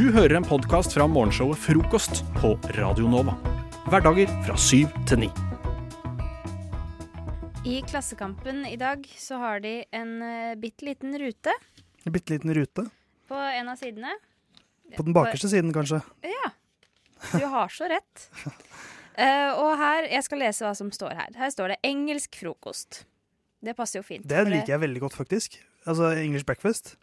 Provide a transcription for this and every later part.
Du hører en podkast fra morgenshowet Frokost på Radio Nova. Hverdager fra syv til ni. I Klassekampen i dag så har de en uh, bitte liten rute En bitte liten rute. på en av sidene. På den bakerste siden, kanskje. Ja. Du har så rett. Uh, og her, jeg skal lese hva som står her. Her står det 'engelsk frokost'. Det passer jo fint. Det liker jeg veldig godt, faktisk. Altså English breakfast.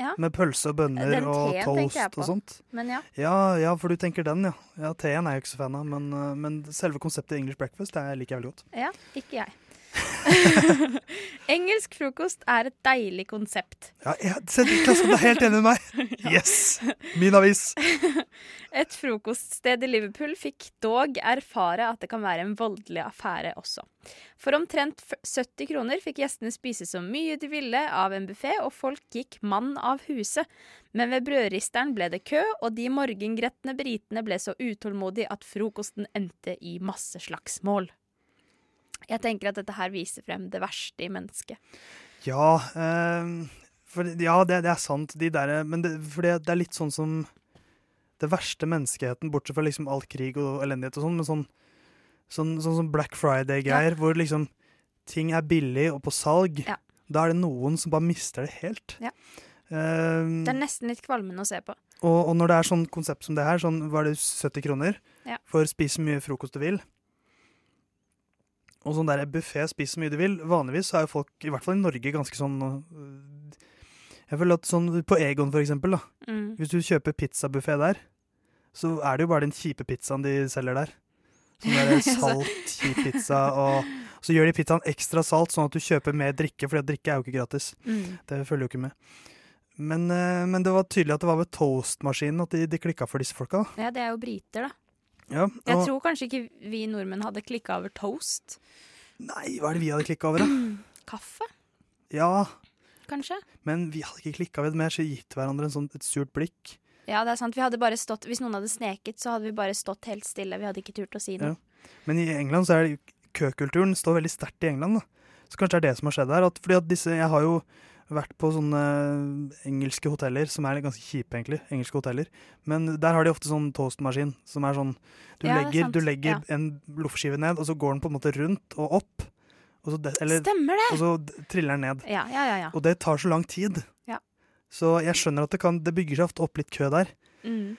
Ja. Med pølse og bønner og toast og sånt. Men ja. Ja, ja, for du tenker den, ja. Ja, Teen er jeg ikke så fan av, men, uh, men selve konseptet English breakfast det liker jeg veldig godt. Ja, ikke jeg. Engelsk frokost er et deilig konsept. Ja, jeg, se, Klassekampen er helt enig med meg! Yes! Min avis. Et frokoststed i Liverpool fikk dog erfare at det kan være en voldelig affære også. For omtrent 70 kroner fikk gjestene spise så mye de ville av en buffé, og folk gikk mann av huset. Men ved brødristeren ble det kø, og de morgengretne britene ble så utålmodige at frokosten endte i masseslagsmål. Jeg tenker at dette her viser frem det verste i mennesket. Ja, eh, for, ja det, det er sant. De der, men det, det, det er litt sånn som det verste menneskeheten, bortsett fra liksom all krig og elendighet og sånn, men sånn, sånn, sånn som Black Friday-greier, hvor liksom ting er billig og på salg. Ja. Da er det noen som bare mister det helt. Ja. Uh, Det er nesten litt kvalmende å se på. og, og når det er sånn konsept som det her, sånn var det 70 kroner Ja. for å spise mye frokost du vil. Og sånn der buffé, spis så mye du vil. Vanligvis er jo folk, i hvert fall i Norge, ganske sånn øh, Jeg føler at sånn på Egon, for eksempel, da. Mm. Hvis du kjøper pizzabuffé der, så er det jo bare den kjipe pizzaen de selger der. Sånn der salt, kjip pizza, og så gjør de pizzaen ekstra salt, sånn at du kjøper mer drikke, for drikke er jo ikke gratis. Mm. Det følger jo ikke med. Men, eh, men det var tydelig at det var ved toastmaskinen at de, de klikka for disse folka. Ja, det er jo briter, da. Ja, Jeg tror kanskje ikke vi nordmenn hadde klikka over toast. Nei, hva er det vi hadde klikka over, da? Kaffe, Ja, kanskje? men vi hadde ikke klikka over det, mer, så gitt hverandre en sånn, et surt blikk. Ja, det er sant. Vi hadde bare stått, Hvis noen hadde sneket, så hadde vi bare stått helt stille. Vi hadde ikke turt å si noe. Ja. Men i England så er det køkulturen står veldig sterkt i England. da. Så kanskje det er det som har skjedd her. At, fordi at disse, Jeg har jo vært på sånne engelske hoteller som er ganske kjipe, egentlig. Engelske hoteller. Men der har de ofte sånn toastmaskin som er sånn Du Ja, er legger, du legger Ja. en loffskive ned, og så går den på en måte rundt og opp. Og så, de, eller, Stemmer det! og så triller den ned. Ja, ja, ja. ja. Og det tar så lang tid. Ja. Så jeg skjønner at det, kan, det bygger seg ofte opp litt kø der. Mm.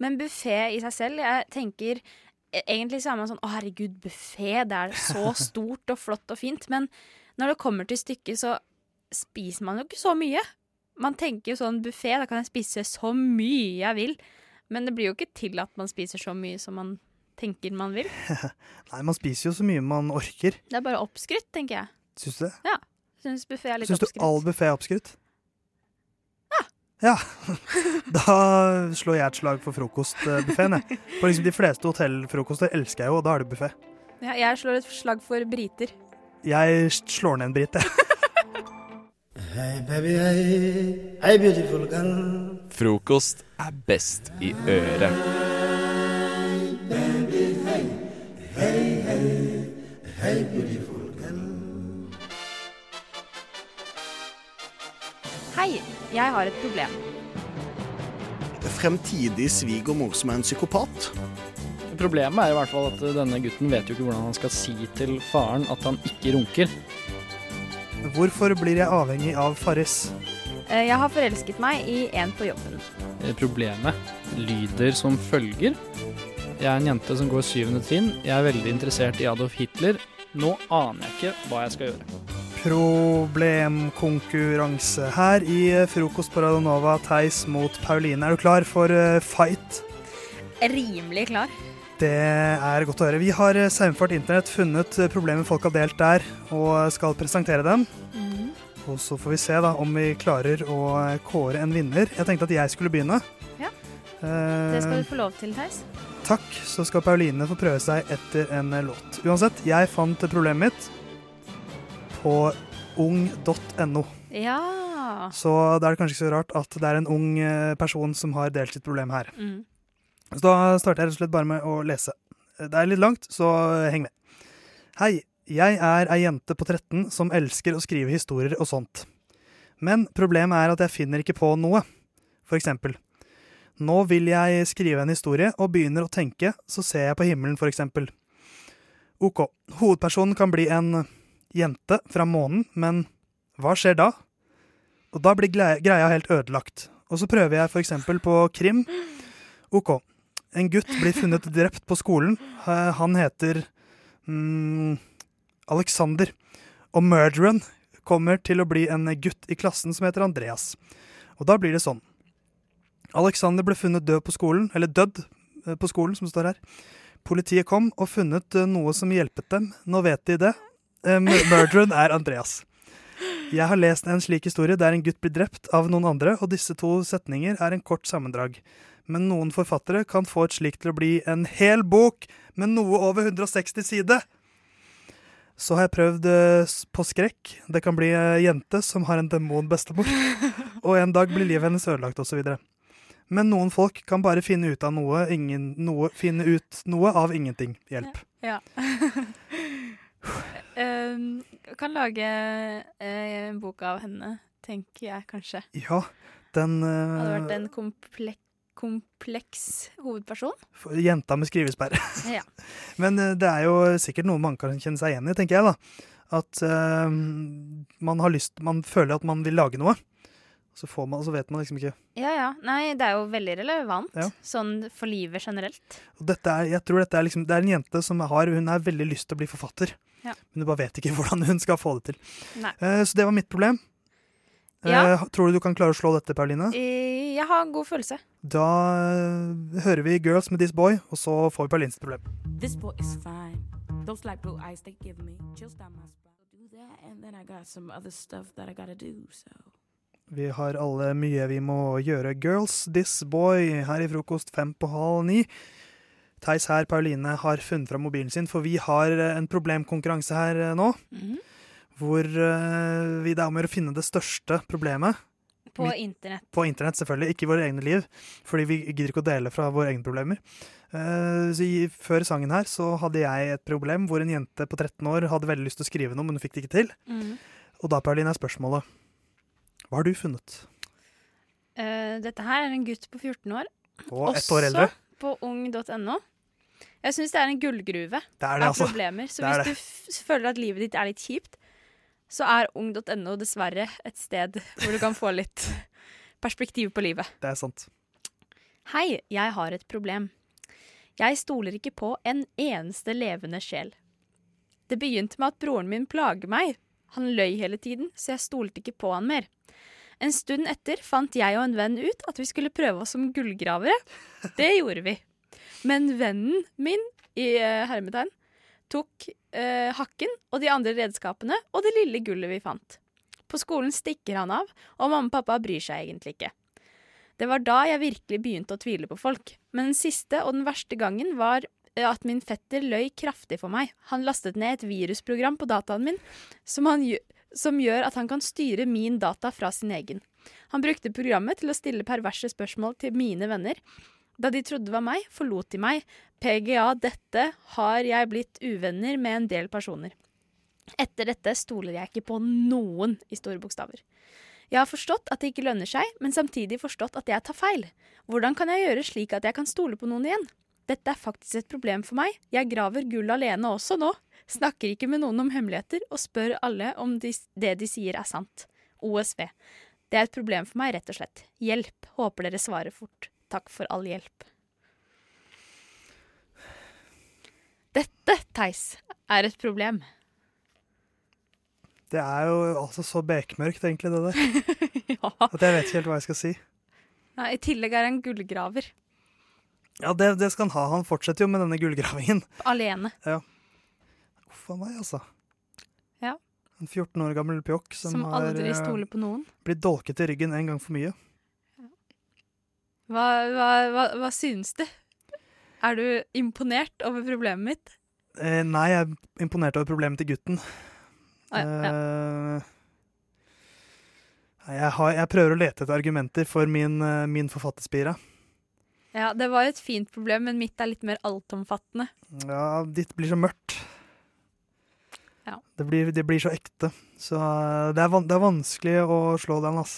Men buffé i seg selv, jeg tenker e- Egentlig så er man sånn Å, herregud, buffé. Det er så stort og flott og fint. Men når det kommer til stykket, så spiser man jo ikke så mye. Man tenker jo sånn buffé, da kan jeg spise så mye jeg vil. Men det blir jo ikke til at man spiser så mye som man tenker man vil. Nei, man spiser jo så mye man orker. Det er bare oppskrytt, tenker jeg. Syns du det? Syns buffé er litt Syns du oppskrytt. all buffé er oppskrytt? Ja. Da slår jeg et slag for frokostbuffeen. jeg. For liksom de fleste hotellfrokoster elsker jeg jo, og da er det buffé. Ja, jeg slår et slag for briter. Jeg slår ned en brit, jeg. Hey baby, hey, hey beautiful girl. Frokost er best i øret. Hei, jeg har et problem. Fremtidig svigermor som er en psykopat. Problemet er i hvert fall at denne gutten vet jo ikke hvordan han skal si til faren at han ikke runker. Hvorfor blir jeg avhengig av Farris? Eh, Jeg har forelsket meg i en på jobben. Eh, Problemet lyder som følger. Jeg er en jente som går syvende trinn. Jeg er veldig interessert i Adolf Hitler. Nå aner jeg ikke hva jeg skal gjøre. Problemkonkurranse her i eh, Frokost på Radionova. Theis mot Pauline. Er du klar for fight? Rimelig klar. Det er godt å høre. Vi har eh, Saumfart Internett funnet eh, problemer folk har delt der, og skal presentere dem. Og så får vi se da om vi klarer å eh, kåre en vinner. Jeg tenkte at jeg skulle begynne. Ja. Det skal du få lov til, Theis. Takk, så skal Pauline få prøve seg etter en låt. Uansett, jeg fant problemet mitt på ung.no. Ja. Så da er det kanskje ikke så rart at det er en ung person som har delt sitt problem her. Mm. Så da starter jeg rett og slett bare med å lese. Det er litt langt, så heng med. Hei, jeg er ei jente på 13 som elsker å skrive historier og sånt. Men problemet er at jeg finner ikke på noe. For eksempel. Nå vil jeg skrive en historie og begynner å tenke, så ser jeg på himmelen, for eksempel. Ok, hovedpersonen kan bli en jente fra månen, men hva skjer da? Og da blir greia helt ødelagt. Og så prøver jeg for eksempel på krim. Ok, en gutt blir funnet drept på skolen. Eh, Han heter mm, Alexander. Og murderen kommer til å bli en gutt i klassen som heter Andreas. Og da blir det sånn. Alexander ble funnet død på skolen, eller dødd eh, på skolen, som står her. Politiet kom og funnet eh, noe som hjelpet dem. Nå vet de det. Murderen er Andreas. Jeg har lest en slik historie der en gutt blir drept av noen andre, og disse to setninger er en kort sammendrag. Men noen forfattere kan få et slikt til å bli en hel bok med noe over 160 sider. Så har jeg prøvd eh, på skrekk. Det kan bli ei jente som har en demon-bestemor, og en dag blir livet hennes ødelagt, osv. Men noen folk kan bare finne ut av noe, ingen, noe, finne ut noe av ingenting. Hjelp. Ja. uh, kan lage eh, en bok av henne, tenker jeg kanskje. Ja, den uh, Hadde vært en komplek kompleks hovedperson. for Jenta med skrivesperre. Ja. Men eh, det er jo sikkert noe man kan kjenne seg igjen i, tenker jeg. da. At uh, man har lyst Man føler at man vil lage noe. Så, får man, så vet man liksom ikke ja ja. Nei, det er jo veldig relevant. Ja. Sånn for livet generelt. Og dette er, jeg tror dette er liksom Det er en jente som har Hun har veldig lyst til å bli forfatter. Ja. Men hun bare vet ikke hvordan hun skal få det til. Eh, så det var mitt problem. Ja. Eh, tror du du kan klare å slå dette, Pauline? Jeg har en god følelse. Da eh, hører vi Girls med This Boy, og så får vi Paulines problem. This boy is fine. Those light blue eyes they give me chills down my spine. Do that, and then I got some other stuff that I gotta do. So Vi har alle mye vi må gjøre. Girls, this boy, her i frokost fem på halv ni. Theis her, Pauline, har funnet fram mobilen sin, for vi har eh, en problemkonkurranse her nå. nå. Mhm. Hvor uh, vi det er om å gjøre å finne det største problemet. På internett. På internett, selvfølgelig. Ikke i våre egne liv. Fordi vi gidder ikke å dele fra våre egne problemer. Uh, så i, Før sangen her så hadde jeg et problem hvor en jente på 13 år hadde veldig lyst til å skrive noe, men hun fikk det ikke til. Mm. Og da, Pauline, er spørsmålet Hva har du funnet? Uh, dette her er en gutt på 14 år. Og ett år eldre? Også på ung.no. Jeg syns det er en gullgruve Det er det, av altså. problemer. Så hvis du føler at livet ditt er litt kjipt, så er ung.no dessverre et sted hvor du kan få litt perspektiv på livet. Det er sant. Hei, jeg har et problem. Jeg stoler ikke på en eneste levende sjel. Det begynte med at broren min plager meg. Han løy hele tiden, så jeg stolte ikke på han mer. En stund etter fant jeg og en venn ut at vi skulle prøve oss som gullgravere. Det gjorde vi. Men vennen min, i eh, hermetegn, tok eh, hakken og de andre redskapene og det lille gullet vi fant. På skolen stikker han av, og mamma og pappa bryr seg egentlig ikke. Det var da jeg virkelig begynte å tvile på folk. Men den siste og den verste gangen var eh, at min fetter løy kraftig for meg. Han lastet ned et virusprogram på dataen min som, han, som gjør at han kan styre min data fra sin egen. Han brukte programmet til å stille perverse spørsmål til mine venner. Da de trodde det var meg, forlot de meg. PGA dette har jeg blitt uvenner med en del personer. Etter dette stoler jeg ikke på noen i store bokstaver. Jeg har forstått at det ikke lønner seg, men samtidig forstått at jeg tar feil. Hvordan kan jeg gjøre slik at jeg kan stole på noen igjen? Dette er faktisk et problem for meg. Jeg graver gull alene også nå. Snakker ikke med noen om hemmeligheter, og spør alle om de, det de sier er sant. OSV. Det er et problem for meg, rett og slett. Hjelp. Håper dere svarer fort. Takk for all hjelp. Dette, Theis, er et problem. Det er jo altså så bekmørkt, egentlig, det der. ja. At jeg vet ikke helt hva jeg skal si. Nei, I tillegg er han gullgraver. Ja, det, det skal han ha. Han fortsetter jo med denne gullgravingen. Alene. Ja. Uff a meg, altså. Ja. En 14 år gammel pjokk som, Som, aldri har eh, stoler på noen. blitt dolket i ryggen en gang for mye. Hva, hva, hva, hva synes du? Er du imponert over problemet mitt? Eh, nei, jeg er imponert over problemet til gutten. Ah, ja, ja. Eh, jeg, har, jeg prøver å lete etter argumenter for min, eh, min forfatterspire. Ja, det var et fint problem, men mitt er litt mer altomfattende. Ja, ditt blir så mørkt. Ja. Det, blir, det blir så ekte. Så eh, det er, van, det er vanskelig å slå den, ass.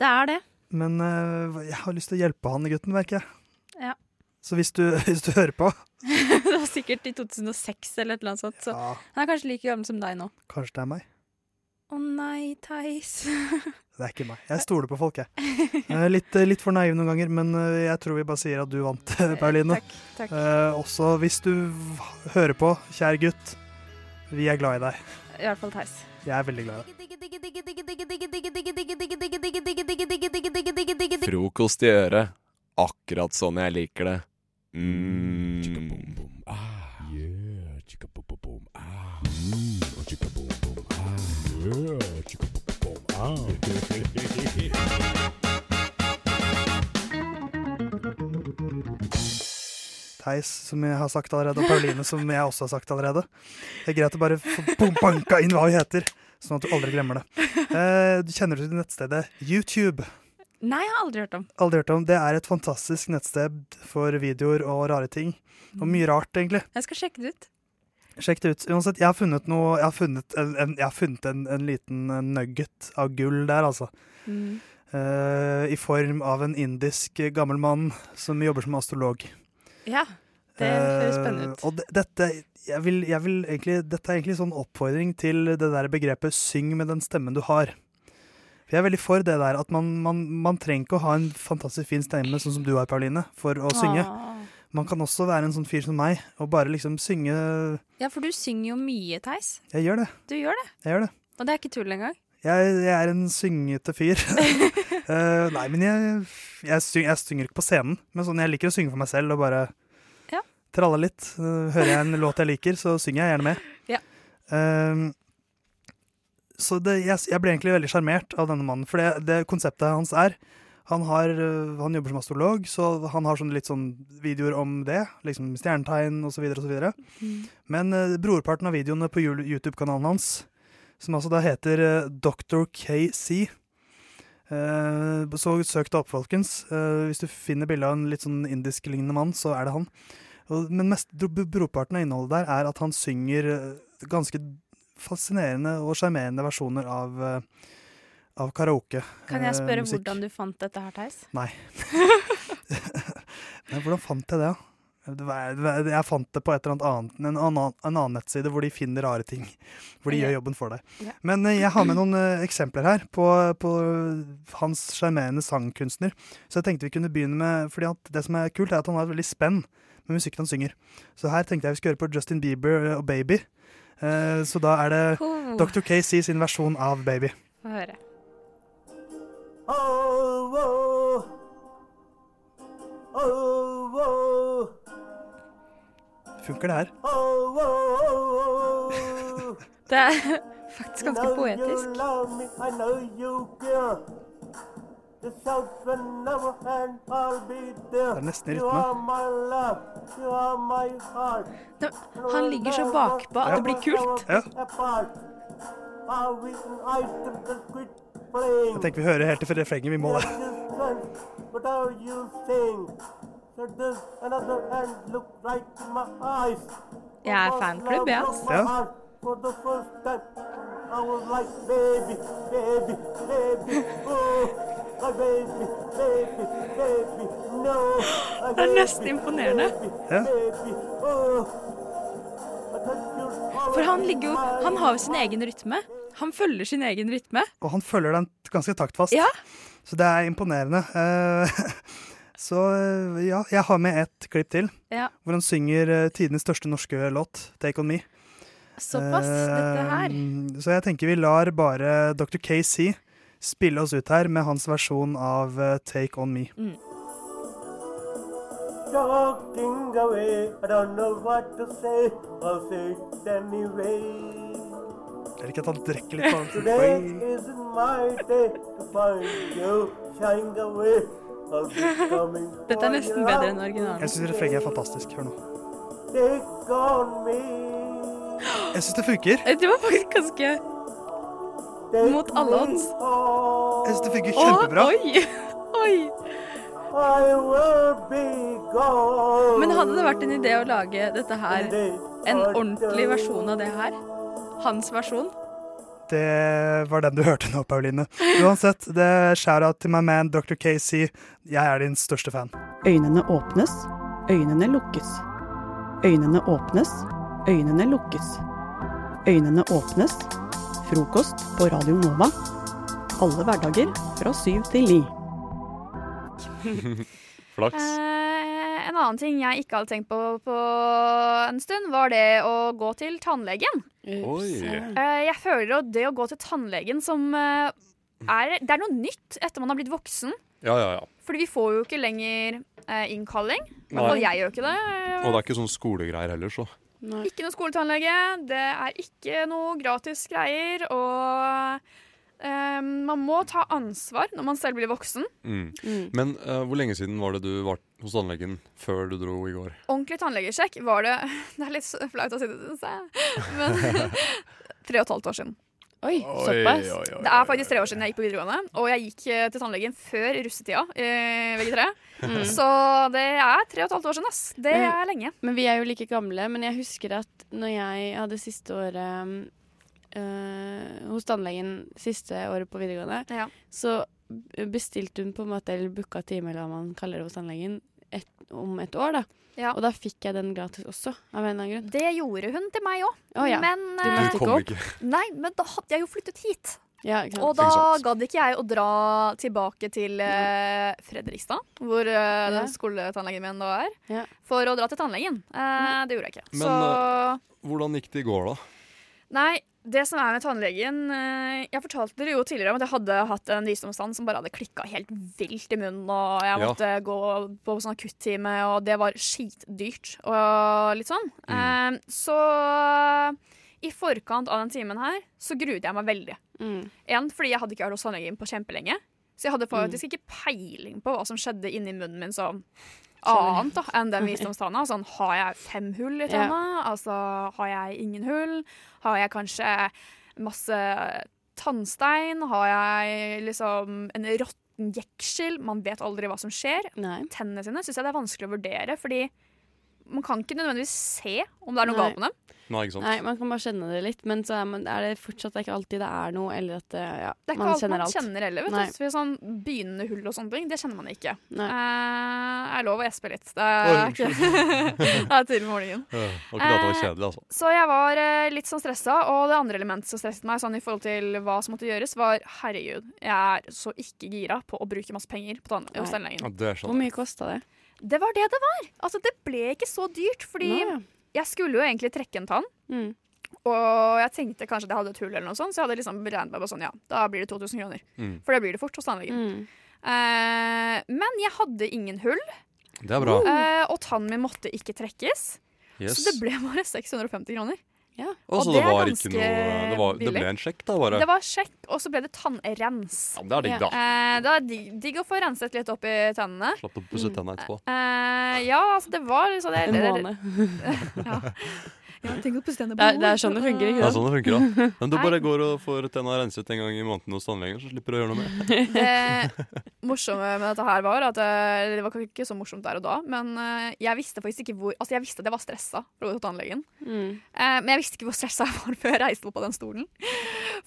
Det er det. Men eh, jeg har lyst til å hjelpe han gutten, merker jeg. Ja. Så hvis du, hvis du hører på det var sikkert i 2006 eller et eller annet sånt. Så Ja, han er kanskje like gammel som deg nå. kanskje det er meg. Å nei, Theis. Det er ikke meg. Jeg stoler på folk, jeg. Eh, Litt, eh, litt for naiv noen ganger, men eh, jeg tror vi bare sier at du vant, Pauline. Takk. takk. Eh, også hvis du hører på, kjære gutt, vi er glad i deg. I hvert fall Theis. Jeg er veldig glad i deg. Frokost i øret. Akkurat sånn jeg liker det. Mm. Theis, som jeg har sagt allerede, og Pauline, som jeg også har sagt allerede. Det er greit å bare få banka inn hva vi heter, sånn at du aldri glemmer det. Eh, du kjenner du til nettstedet YouTube? Nei, jeg har aldri hørt om. Aldri hørt om. Det er et fantastisk nettsted for videoer og rare ting. Og mye rart, egentlig. Jeg skal sjekke det ut. Sjekk det ut. Uansett, jeg har funnet noe Jeg har funnet en, en, jeg har funnet en, en liten nugget av gull der, altså. Mm. Uh, I form av en indisk gammel mann som jobber som astrolog. Ja, det høres spennende ut. og dette, jeg vil, jeg vil egentlig, dette er egentlig sånn oppfordring til det der begrepet 'syng med den stemmen du har'. Jeg er veldig for det der at man, man, man trenger ikke å ha en fantastisk fin stemme, sånn som du har, Pauline, for å synge. Åh. Man kan også være en sånn fyr som meg, og bare liksom synge Ja, for du synger jo mye, Theis. Jeg gjør det. Du gjør det. Jeg gjør det. Og det er ikke tull engang. Jeg, jeg er en syngete fyr. uh, nei, men jeg, jeg, syng, jeg synger ikke på scenen. Men sånn, jeg liker å synge for meg selv og bare Ja. tralle litt. Uh, hører jeg en låt jeg liker, så synger jeg gjerne med. Ja. Eh, så det, jeg, jeg ble egentlig veldig sjarmert av denne mannen. For det, det konseptet hans er han, har, øh, han jobber som astrolog, så han har sånne litt sånn videoer om det. Liksom stjernetegn osv. osv. Mm. Men uh, brorparten av videoene på YouTube-kanalen hans, som altså da heter uh, Dr. KC uh, Så søk det opp, folkens. Uh, hvis du finner bilde av en litt sånn indisk-lignende mann, så er det han. Men mest, brorparten av innholdet der er at han synger ganske fascinerende og sjarmerende versjoner av, eh, av karaoke. Kan jeg eh, spørre musikk. hvordan du fant dette her, Theis? Nei. Nei, hvordan fant jeg det? da? Jeg fant det på et eller annet en annen, en annen nettside hvor de finner rare ting. Hvor de Ja. gjør jobben for deg. Ja. Men eh, jeg har med noen eksempler her på, på hans sjarmerende sangkunstner. Så jeg tenkte vi kunne begynne med fordi at det som er kult, er at han har et veldig spenn med musikken han synger. Så her tenkte jeg vi skulle høre på Justin Bieber og Baby. Eh, så da er det Oh, Dr. Casey sin versjon av Baby. Få høre. Oh, oh. Oh, oh. Funker det her? Oh, oh, oh. Det er faktisk ganske know poetisk. Det er nesten i You rytme. are my love, you are my heart. Det, han ligger så bakpå at det blir kult. Ja. Jeg tenker vi hører helt til refrenget. Vi må det. Jeg er fanklubb, jeg, Ja. Ja. For the first time, I was like, baby, baby, baby, oh, Det er nesten imponerende. Ja. oh. For han ligger jo Han har jo sin egen rytme. Han følger sin egen rytme. Og han følger den ganske taktfast. Ja. Så det er imponerende. Eh, så eh, ja, jeg har med et klipp til. Ja. Hvor han synger eh, tidenes største norske låt, 'Take On Me'. Såpass, dette her. Så jeg tenker vi lar bare Dr. KC spille oss ut her med hans versjon av eh, 'Take On Me'. talking away. I don't know what to say. I'll say it anyway. Jeg liker at han drikker litt på Today isn't my day to find you shying away. I'll be coming Dette er nesten bedre enn Jeg originalen. syns refrenget er fantastisk. Hør nå. Take on me. Jeg syns det funker. Det var faktisk ganske Mot alle odds. Jeg syns det funker kjempebra. oi! Oi! I will be gone. Men hadde det vært en idé å lage dette her, en ordentlig versjon av det her? Hans versjon? Det var den du hørte nå, Pauline. Uansett, det er shout-out til my man Dr. Casey. Jeg er din største fan. Øynene åpnes, øynene lukkes. Øynene åpnes, øynene lukkes. Øynene åpnes. Frokost på Radio Nova. Alle hverdager fra syv til ni. Flaks. Eh, en annen ting jeg ikke hadde tenkt på på en stund, var det å gå til tannlegen. Eh, jeg føler at det å gå til tannlegen som eh, er Det er noe nytt etter man har blitt voksen. Ja, ja, ja. Fordi vi får jo ikke lenger eh, innkalling. I hvert fall jeg gjør ikke det. Og det er ikke sånn skolegreier heller, så. Ikke noe skoletannlege. Det er ikke noe gratis greier. Og eh, man må ta ansvar når man selv blir voksen. Mm. Men eh, hvor lenge siden var det du var hos tannlegen før du dro i går? Ordentlig tannlegesjekk var det Det er litt flaut å si det, syns jeg. Men tre og et halvt år siden. Oi, såpass? Det er faktisk tre år siden jeg gikk på videregående. Og jeg gikk eh, til tannlegen før russetida, eh, VG3. Mm. Så det er tre og et halvt år siden, ass. Det Men- er lenge. Men vi er jo like gamle. Men jeg husker at når jeg hadde siste året øh, hos tannlegen siste året på videregående, så bestilte hun på en måte, eller booka time, eller hva man kaller det hos tannlegen, et, om et år, da. Og da fikk jeg den gratis også, av en eller annen grunn. Det gjorde hun til meg òg. Oh, ja. Men Du eh, møtte ikke opp? Nei, men da hadde jeg jo flyttet hit. Ja. Og da gadd ikke jeg å dra tilbake til uh, Fredrikstad, hvor uh, ja. skoletannlegen min da er, for å dra til tannlegen. Eh, det gjorde jeg ikke. Men Så hvordan gikk det i går, da? Nei, det som er med tannlegen Jeg fortalte dere jo tidligere om at jeg hadde hatt en visdomstann som bare hadde klikka helt vilt i munnen, og jeg Ja. måtte gå på sånn akuttime, og det var skitdyrt og litt sånn. Eh, så i forkant av den timen her så gruet jeg meg veldig. En, fordi jeg hadde ikke vært hos tannlegen på kjempelenge. Så jeg hadde faktisk ikke peiling på hva som skjedde inni munnen min sånn annet da, enn den visdomstanna. Sånn, har jeg fem hull i tanna? Yeah. Altså, har jeg ingen hull? Har jeg kanskje masse tannstein? Har jeg liksom en råtten jeksel? Man vet aldri hva som skjer. Tennene sine syns jeg det er vanskelig å vurdere, fordi man kan ikke nødvendigvis se om det er noe galt med dem. Nei, ikke sant? Nei, man kan bare kjenne det litt, men så er, man, er det fortsatt ikke alltid det er noe, eller at det, ja, Det er ikke man alt kjenner man alt. kjenner heller. vet du. For sånn Begynnende hull og sånne ting, det kjenner man ikke. Nei. Eh, er lov å gjespe litt. Det er, Oi, det er tidlig på morgenen. Ja, var ikke det var Eh, kjedelig, altså. Så jeg var eh, litt sånn stressa, og det andre elementet som stresset meg, sånn i forhold til hva som måtte gjøres, var herregud, jeg er så ikke gira på å bruke masse penger på hos tannlegen. Ja, er Hvor mye kosta det? Det var det det var! Altså, det ble ikke så dyrt, fordi Nei. jeg skulle jo egentlig trekke en tann. Mm. Og jeg tenkte kanskje at jeg hadde et hull, eller noe sånt, så jeg hadde liksom beregnet meg på sånn, ja, da blir det 2000 kroner. Mm. For det blir det fort hos tannlegen. Eh, men jeg hadde ingen hull, Det er bra. eh, og tannen min måtte ikke trekkes. Yes. Så det ble bare 650 kroner. Å, så det, var ikke noe det, var, det ble en sjekk, da, bare? Det var sjekk, og så ble det tannrens. Ja, det er digg, da. Eh, det er digg, digg å få renset litt opp i tennene. Slapp å pusse tennene etterpå. Eh, ja, altså det var liksom det. En det- måned. ja. Ja, tenk å pusse tennene Det er- det er sånn det funker, ikke Det er sånn det funker, da. Men du bare går og får tenna renset en gang i måneden hos tannlegen, så slipper du å gjøre noe mer. Det morsomme med dette her var at eh, Det var ikke så morsomt der og da, men eh, jeg visste faktisk ikke hvor Altså jeg visste at jeg var stressa for å gå til tannlegen. Mm. Eh, men jeg visste ikke hvor stressa jeg var før jeg reiste opp på den stolen.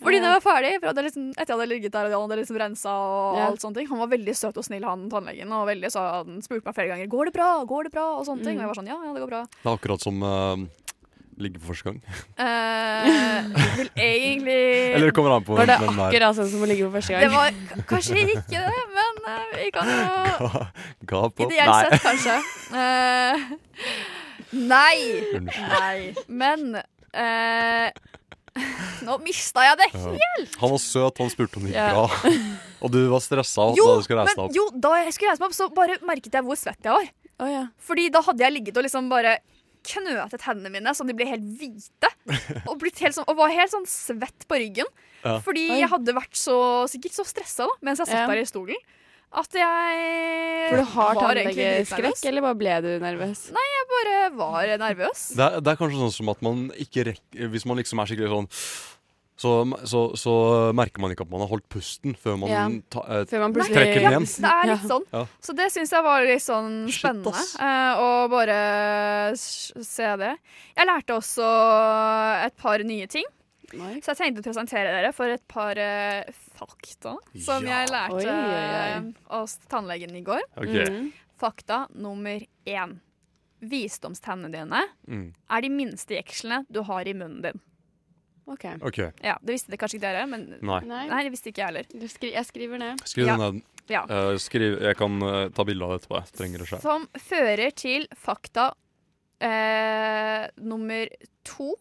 Fordi når jeg var ferdig, for jeg hadde liksom, etter jeg hadde ligget der og han hadde liksom rensa og Ja. alt sånne ting Han var veldig søt og snill, han tannlegen, og veldig så han spurte meg flere ganger Går det bra, går det bra, og sånne ting. Mm. Og jeg var sånn ja, ja, det går bra. Det er akkurat som uh, ligge for første gang. Uh, vil egentlig Eller det kommer an på Var det hvem akkurat sånn som å ligge for første gang? Det var kanskje ikke det, men uh, vi kan jo Ga- Gap opp? Ideelt sett, kanskje. Uh, nei! Nei. Men eh, Nå mista jeg det Ja. helt! Han var søt, han spurte om det gikk bra. Og du var stressa Jo, da du skulle reise deg opp. jo, da jeg skulle reise meg opp, så bare merket jeg hvor svett jeg var. Fordi da hadde jeg ligget og liksom bare knøtet hendene mine sånn de ble helt hvite. Og, blitt helt sånn, og var helt sånn svett på ryggen. Ja. Fordi Oi. jeg hadde vært så sikkert så stressa da, mens jeg satt Ja. der i stolen. At jeg For du har tannlegeskrekk, eller bare ble du nervøs? Nei, jeg bare var nervøs. Det er, det er kanskje sånn som at man ikke rekker Hvis man liksom er skikkelig sånn så, så, så merker man ikke at man har holdt pusten før man, Ja. ta, eh, Før man plutselig- trekker den Ja, igjen. det er litt sånn. Ja. Så det syns jeg var litt sånn spennende. eh, å bare se det. Jeg lærte også et par nye ting. Så jeg tenkte å presentere dere for et par eh, fakta som Ja. jeg lærte Oi, oi, oi. eh, hos tannlegen i går. Okay. Mm. Fakta nummer én. Visdomstennene dine Mm. er de minste jekslene du har i munnen din. OK. okay. Ja, Det visste det kanskje ikke dere, men Nei. Nei det visste ikke jeg heller. jeg skriver ned. Skriv Ja. ned. Ja. Uh, skriv, jeg kan uh, ta bilde av det etterpå. Jeg trenger det selv. Som fører til fakta uh, nummer to.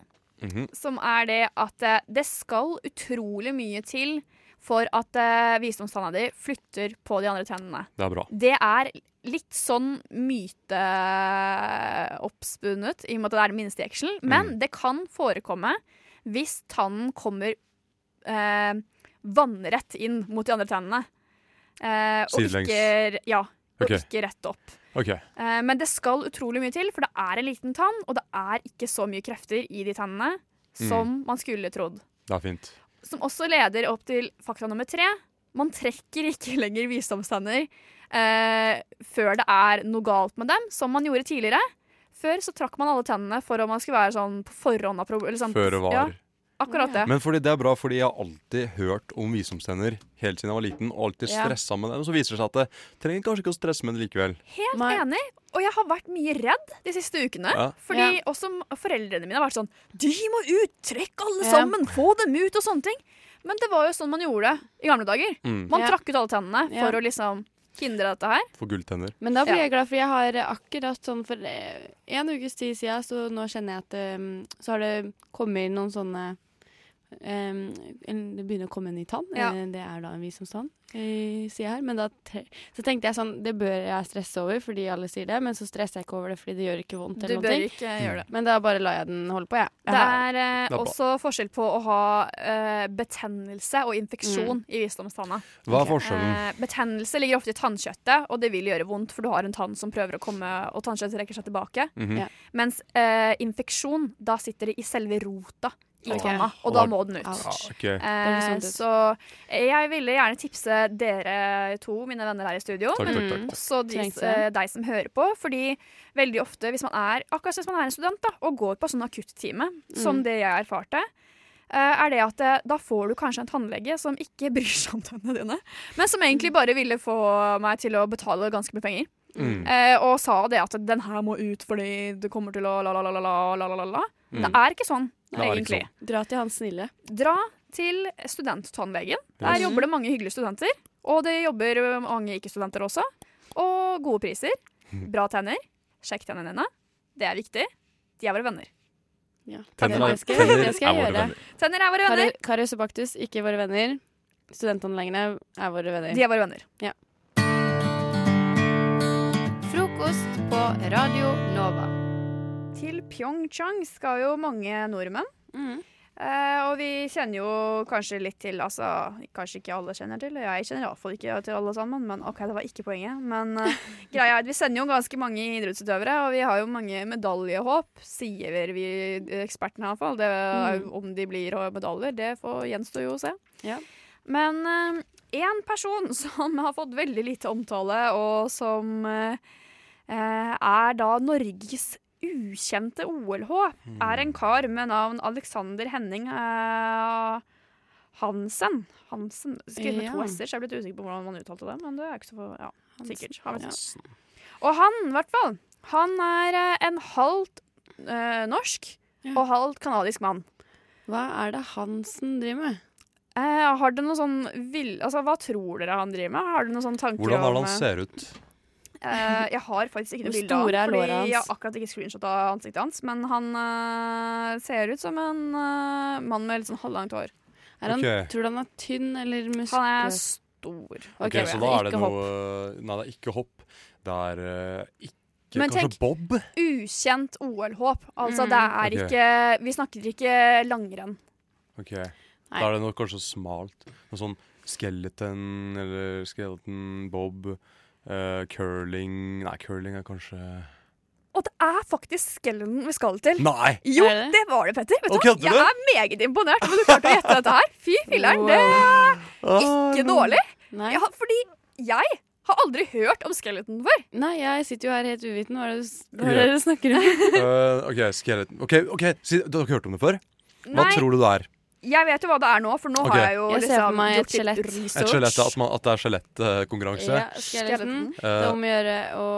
Mhm. som er det at det skal utrolig mye til for at eh, visdomstanna di flytter på de andre tennene. Det er bra. Det er litt sånn myteoppspunnet, i og med at det er den minste jekselen. Men Mm. det kan forekomme hvis tannen kommer eh, vannrett inn mot de andre tennene. Eh, og Sidelengs. ikke, ja, og okay. ikke rett opp. Okay. Eh, Men det skal utrolig mye til, for det er en liten tann, og det er ikke så mye krefter i de tennene som man skulle trodd. Det er fint. Som også leder opp til fakta nummer tre. Man trekker ikke lenger visdomstenner eh, før det er noe galt med dem, som man gjorde tidligere. Før så trakk man alle tennene for om man skulle være sånn på forhånd av prob- eller sånn- Føre var. Ja, akkurat det. Men fordi det er bra, fordi jeg har alltid hørt om visdomstenner helt siden jeg var liten, og alltid Ja. stressa med det. Og så viser det seg at det trenger kanskje ikke å stresse med det likevel. Helt enig. Og jeg har vært mye redd de siste ukene. Ja. Fordi også foreldrene mine har vært sånn De må ut! Trekk alle Ja. sammen! Få dem ut! Og sånne ting. Men det var jo sånn man gjorde det i gamle dager. Mm. Man Ja. trakk ut alle tennene Ja. for å liksom hindre dette her. For gulltenner. Men da blir jeg glad, for jeg har akkurat sånn for eh, en ukes tid siden, så nå kjenner jeg at um, så har det kommet noen sånne eh, en- Det begynner å komme en ny tann. Ja. Eh, Det er da en visdomstann, uh, sier jeg her. Men da så tenkte jeg sånn Det bør jeg stresse over, fordi alle sier det. Men så stresser jeg ikke over det, fordi det gjør ikke vondt. Du eller noe ikke gjøre det. Men da bare lar jeg den holde på, jeg. Det eh, Det er uh, også forskjell på å ha uh, betennelse og infeksjon Mm. i visdomstanna. Hva er forskjellen? Eh, betennelse ligger ofte i tannkjøttet, og det vil gjøre vondt, for du har en tann som prøver å komme, og tannkjøttet trekker seg tilbake. Mhm. Ja. Mens eh, infeksjon, da sitter det i selve rota i Ok. tanna, og da må den ut. Ouch. Ok. Eh, ut. så jeg ville gjerne tipse dere to, mine venner her i studio, Takk, takk, men takk. også de, eh, deg som hører på. Fordi veldig ofte, hvis man er, akkurat som hvis man er en student da, og går på sånn akuttime, som Mm. det jeg erfarte, eh, er det at eh, da får du kanskje en tannlege som ikke bryr seg om tennene dine, men som egentlig bare ville få meg til å betale ganske mye penger. Mm. Eh, og sa det at den her må ut fordi det kommer til å la, la, la, la, la, la, la, la. Mm. Det er ikke sånn, egentlig. sånn. Dra til han snille. Dra til studenttannlegen. Der Yes. jobber det mange hyggelige studenter. Og det jobber mange ikke-studenter også. Og gode priser. Bra tenner. Sjekk tennene dine. Det er viktig. De er våre venner. Ja. Tenner det er- skal, tenner det skal er jeg våre gjøre. venner. Tenner er våre venner. Kari- Karius og Baktus, ikke våre venner. Studentanleggene er våre venner. De er våre venner. Ja. Frokost på Radio Nova. Til Pyeongchang skal jo mange nordmenn. Mm. Eh, og vi kjenner jo kanskje litt til altså, Kanskje ikke alle kjenner til, jeg kjenner iallfall ikke til alle sammen. Men OK, det var ikke poenget. Men eh, greia er at vi sender jo ganske mange idrettsutøvere, og vi har jo mange medaljehåp, sier vi ekspertene iallfall. Mm. Om de blir medaljer, det får gjenstå jo å se. Ja. Men én person som har fått veldig lite omtale, og som eh, eh, er da Norges ukjente OL-håp, er en kar med navn Alexander Henning eh, Hansen. Hansen. Skrevet med to Ja. s-er, så jeg er blitt usikker på hvordan man uttalte det. Men det er ikke så ja, sikkert. Han Ja. Og han, i hvert fall, han er eh, en halvt eh, norsk og halvt kanadisk mann. Hva er det Hansen driver med? Eh, har dere noen sånn vill... Altså, hva tror dere han driver med? Har dere noen sånne tanker Hvordan er det han ser ut? Eh, jeg har faktisk ikke noe bilde av er fordi hans? jeg har akkurat ikke screenshot av ansiktet hans. Men han uh, ser ut som en uh, mann med litt sånn halvlangt hår. Er han, okay. Tror du han er tynn eller muskuløs? Han er stor. Ok, Så da er det noe Nei, det er ikke hopp. Det er ikke Men tenk- bob? Ukjent OL-håp. Altså, Mm. det er okay. ikke Vi snakker ikke langrenn. Ok, Da er det noe kanskje smalt. Noe sånn skeleton eller skeleton bob. Eh, curling Nei, curling er kanskje Og det er faktisk skeleton vi skal til. Nei! Jo, det? det var det, Petter. Vet du hva? Jeg er meget imponert over at du klarte å gjette dette her. Fy filler'n, det er ikke dårlig. Nei. Ja, fordi jeg har aldri hørt om skeleton før. Nei, jeg sitter jo her helt uviten. Hva er det, du- hva er det dere snakker om? uh, OK, skeleton. Ok, okay. si, Du har ikke hørt om det før? Hva Nei. tror du det er? Jeg vet jo hva det er nå, for nå okay. har jeg jo Jeg ser liksom gjort litt skjelett. Et skjelett, at, man- at det er skjelettkonkurranse. Ja, uh, Det er Eh, om å gjøre å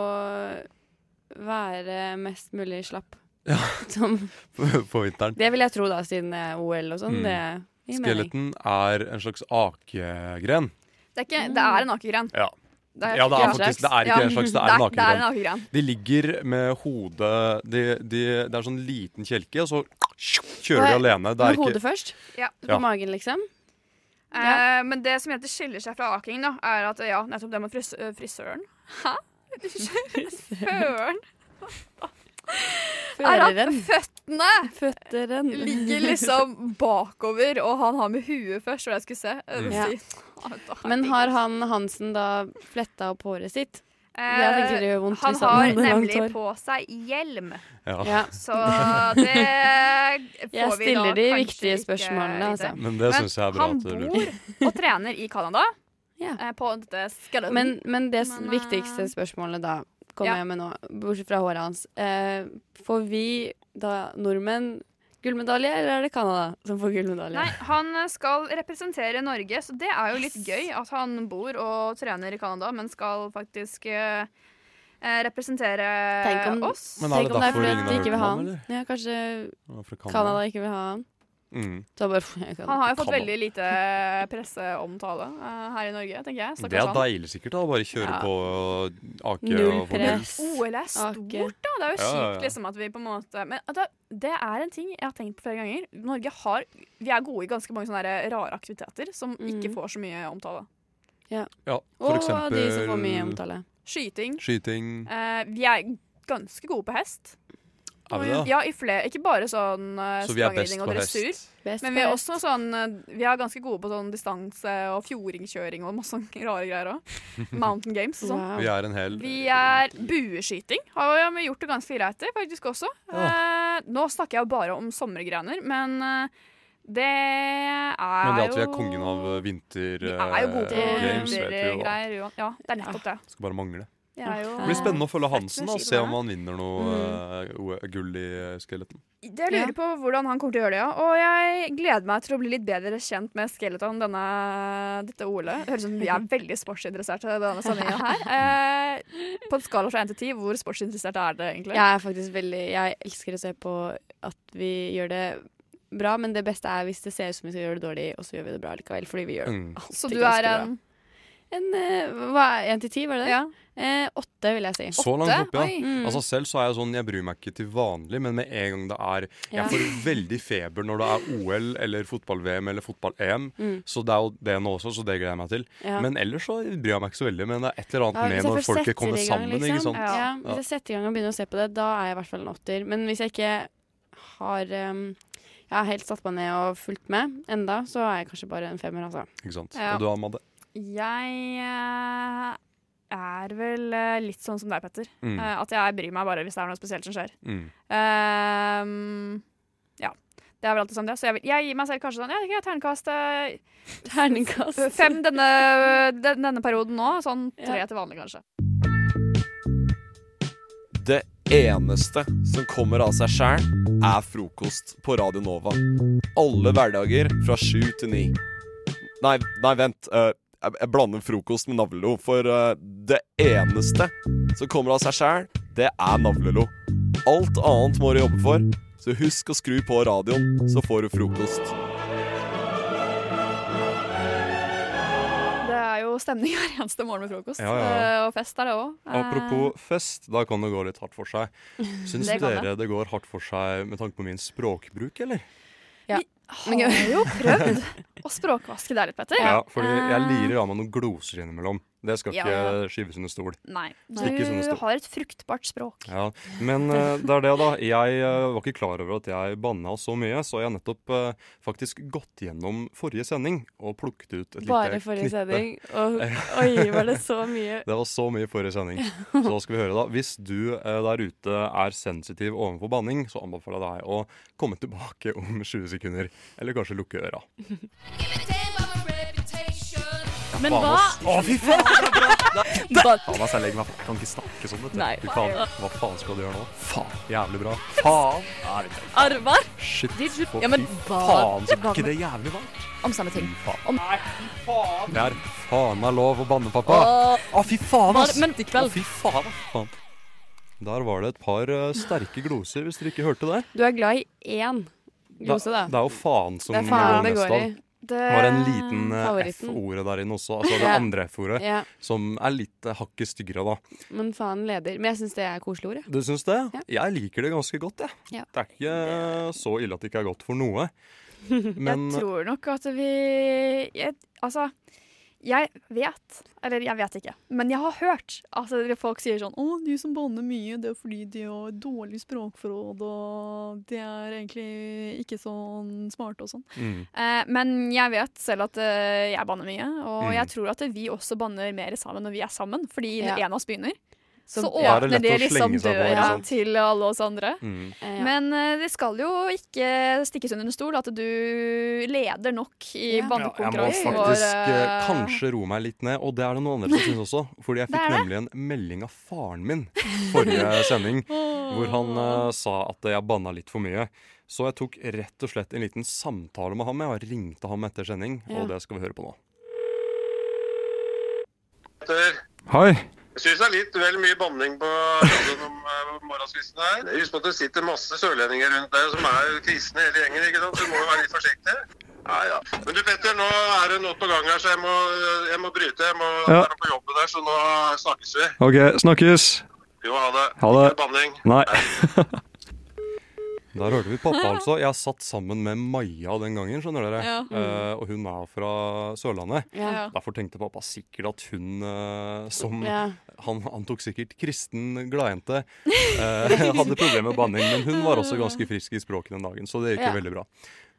være mest mulig slapp. Ja. Som, på, på vinteren. det vil jeg tro, da, siden OL og sånn. Mm. Det gir mening. Skeletten er en slags akegren. Det er, ikke, det er en akegren. Ja. Det er ja, det er faktisk Det er ikke Ja. en slags, det er en det en akegren. akegren. De ligger med hodet de, de, Det er sånn liten kjelke, og så kjører de alene. Det Med ikke, hodet først? Ja. På magen, liksom? Eh, men det som heter skiller seg fra aking, da, er at ja, nettopp det med fris øh, frisøren Hæ? Frisøren? Er at føttene Føtteren. ligger liksom bakover, og han har med huet først, hva jeg skulle se. Mm. Ja. Men har han Hansen da fletta opp håret sitt? Eh, vondt Eh, han har nemlig hår. på seg hjelm. Ja. Ja. Så det får Jeg stiller de viktige spørsmålene, altså. Men det synes jeg er bra Han bor og trener i Canada. Ja. På dette. Men, men det Men, viktigste spørsmålet da kommer Ja. jeg med nå, bortsett fra håret hans. Eh, får vi da nordmenn gullmedalje, eller er det Canada som får gullmedalje? Nei, han skal representere Norge, så det er jo litt gøy at han bor og trener i Canada, men skal faktisk eh, eh, representere Tenk om, oss. Men er tenk det om det er fordi de ikke vil ha han. Ja, kanskje. Canada ikke vil ha han. Mm. Så bare, kan- Han har jo fått veldig lite presseomtale uh, her i Norge, tenker jeg. Det er deilig sikkert da, å bare kjøre Ja. på ake Null press. OL er stort, da. Det er jo Ja, kjipt liksom at vi på en måte Men at det, det er en ting jeg har tenkt på flere ganger. Norge har Vi er gode i ganske mange sånne rare aktiviteter som ikke får så mye omtale. Ja. Ja, for Og eksempel de som får mye omtale. Skyting. Skyting. Uh, vi er ganske gode på hest. Er vi det? Ja, i flere, Ikke bare sånn uh, Så vi er best og på dressur. hest? Best Men vi er også sånn uh, Vi er ganske gode på sånn distanse og fjordingkjøring og masse sånne rare greier òg. Mountain games og sånn. Vi er en hel Vi er bueskyting. Har vi gjort det ganske greit i, faktisk også. Eh, nå snakker jeg bare om sommergrener, men eh, det er jo Men det at vi er kongen av eh, vinter Vi er jo gode på eh, games, vet vi jo. vintergreier. jo. Ja, det er nettopp det. Skal bare mangle. Jo Det blir spennende å følge Hansen og se om han vinner noe Mm. eh, gull i skeleton. Jeg lurer på hvordan han kommer til å gjøre det, ja. Og jeg gleder meg til å bli litt bedre kjent med Skeleton, denne, dette OL-et. Høres ut som vi er veldig sportsinteresserte i denne sendinga her. Eh, på en skala fra 1 til 10, hvor sportsinteressert er det egentlig? Jeg er faktisk veldig Jeg elsker å se på at vi gjør det bra, men det beste er hvis det ser ut som vi skal gjøre det dårlig, og så gjør vi det bra likevel. Fordi vi gjør Mm. alltid Så du ganske er bra. en En eh, hva, en til ti, var det det? Ja. Eh, åtte, vil jeg si. Så langt opp, ja. Mm. Altså Selv så er jeg sånn, jeg bryr meg ikke til vanlig, men med en gang det er Ja. Jeg får veldig feber når det er OL eller fotball-VM eller fotball-EM. Mm. Så det er jo det nå også, så det gleder jeg meg til. Ja. Men ellers så bryr jeg meg ikke så veldig. Men det er et eller annet Ja, med når folket kommer gang, sammen. liksom. ikke sant? Ja, hvis jeg setter i gang og begynner å se på det, da er jeg i hvert fall en åtter. Men hvis jeg ikke har um, Jeg har helt satt meg ned og fulgt med enda, så er jeg kanskje bare en femmer, altså. Ikke sant? Ja. Og du, Amade? Jeg eh, er vel eh, litt sånn som deg, Petter. Mm. Eh, at jeg bryr meg bare hvis det er noe spesielt som skjer. Mm. Um, ja. Det er vel alltid sånn det. Så jeg, vil, jeg gir meg selv kanskje sånn Jeg vet ikke, terningkast Terningkast. Fem denne, den, denne perioden nå. Sånn tre Ja. til vanlig, kanskje. Det eneste som kommer av seg sjæl, er frokost på Radio Nova. Alle hverdager fra sju til ni. Nei, nei, vent. eh, jeg, jeg blander frokost med navlelo. For uh, det eneste som kommer av seg sjæl, det er navlelo. Alt annet må du jobbe for, så husk å skru på radioen, så får du frokost. Det er jo stemning hver eneste morgen med frokost. Ja, ja. Eh, og fest er det òg. Apropos fest, da kan det gå litt hardt for seg. Syns Det dere dere det går hardt for seg med tanke på min språkbruk, eller? Ja. Vi har jo prøvd å språkvaske deg litt, Petter. Ja, fordi jeg Eh, lirer av meg noen gloser innimellom. Det skal Ja. ikke skyves under stol. Nei. Du stol. har et fruktbart språk. Ja, Men uh, det er det, da. Jeg uh, var ikke klar over at jeg banna så mye, så jeg har nettopp uh, faktisk gått gjennom forrige sending og plukket ut et Bare lite forrige knippe. sending. Og, oi, var det så mye? Det var så mye forrige sending. Så da skal vi høre, da. Hvis du der ute er sensitiv overfor banning, så anbefaler jeg deg å komme tilbake om 20 sekunder. Eller kanskje lukke øra. Men hva. Å, fy faen, det er bra! Hva- Faen, ass, jeg legger meg Kan ikke snakke sånn, vet du. Nei. Fy faen. Hva faen skal du gjøre nå? Faen. Jævlig bra. Faen. Nei. Arvar? Shit. Du- Ja, men fy hva- faen, så hva- er ikke det jævlig varmt? Om samme ting. Fy faen. Om Det er faen meg lov å banne, pappa. Åh. Å, fy faen, Var- ass. men i kveld- Å, fy faen, ass. faen. Der var det et par eh, sterke gloser, hvis dere ikke hørte det. Du er glad i én glose, da. Det er jo faen som Det er faen går det går av. i. Det var en liten eh, F-ordet der inne også, altså det Ja. andre F-ordet, Ja. som er litt eh, hakket styggere, da. Men faen leder. Men jeg syns det er koselig ord, jeg. Du syns det? Jeg liker det ganske godt, jeg. Ja. Det er ikke eh, så ille at det ikke er godt for noe. Men jeg tror nok at vi jeg, Altså, jeg vet Eller jeg vet ikke, men jeg har hørt at folk sier sånn 'Å, de som banner mye, det er fordi de har dårlig språkforråd, og de er egentlig ikke sånn smarte og sånn'. Mm. Eh, men jeg vet selv at eh, jeg banner mye, og Mm. jeg tror at vi også banner mer sammen når vi er sammen, fordi Ja. en av oss begynner. Så- Så det er åpner de det liksom døra til alle oss andre. Mm. Eh, ja. Men eh, det skal jo ikke stikkes under en stol at du leder nok i Ja, jeg må faktisk eh, eh, kanskje roe meg litt ned, og det er det noen andre som syns også. Fordi jeg fikk nemlig en melding av faren min forrige sending, hvor han sa at jeg banna litt for mye. Så jeg tok rett og slett en liten samtale med ham. Jeg og ringte ham etter sending, Ja. og det skal vi høre på nå. Hei. Jeg syns det er litt vel mye banning på radioen om uh, morgenskvisten her. Husk på at det sitter masse sørlendinger rundt der som er kristne hele gjengen, ikke sant? så du må jo være litt forsiktig. Ja, ja. Men du Petter, nå er det noe på gang her, så jeg må, jeg må bryte. Jeg må Ja. være på jobben der, så nå snakkes vi. OK, snakkes. Jo, ha det. Ha det. Ikke banning. Nei. Nei. Der hørte vi pappa, altså. Jeg satt sammen med Maja den gangen, skjønner dere. Ja. Uh, og hun er fra Sørlandet. Ja. Derfor tenkte pappa sikkert at hun uh, som Ja. han, antok sikkert kristen gladjente. Uh, hadde problemer med banning, men hun var også ganske frisk i språket den dagen, så det gikk jo Ja. veldig bra.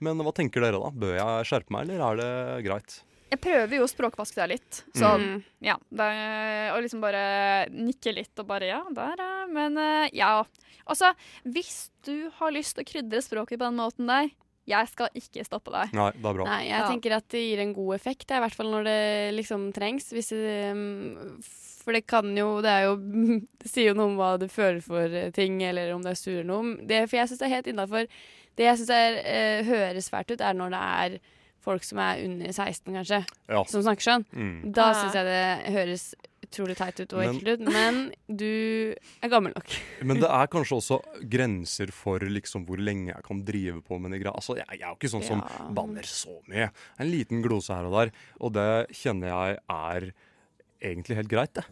Men hva tenker dere da? Bør jeg skjerpe meg, eller er det greit? Jeg prøver jo å språkvaske deg litt. Så Mm. ja. Det er, og liksom bare nikke litt og bare ja, der ja Men eh, ja. Altså, hvis du har lyst til å krydre språket på den måten der, jeg skal ikke stoppe deg. Nei, det er bra. Nei, jeg Ja. tenker at det gir en god effekt, i hvert fall når det liksom trengs. Hvis det, um, for det kan jo Det er jo Det sier jo noe om hva du føler for eh, ting, eller om du er sur eller noe. Det, for jeg syns det er helt innafor. Det jeg syns uh, høres fælt ut, er når det er folk som er under 16, kanskje, Ja. som snakker sånn. Mm. Da Ja. syns jeg det høres utrolig teit ut og ekkelt ut. Men du er gammel nok. Men det er kanskje også grenser for liksom hvor lenge jeg kan drive på med de. Altså, jeg, jeg er jo ikke sånn som Ja. banner så mye. En liten glose her og der. Og det kjenner jeg er egentlig helt greit, det.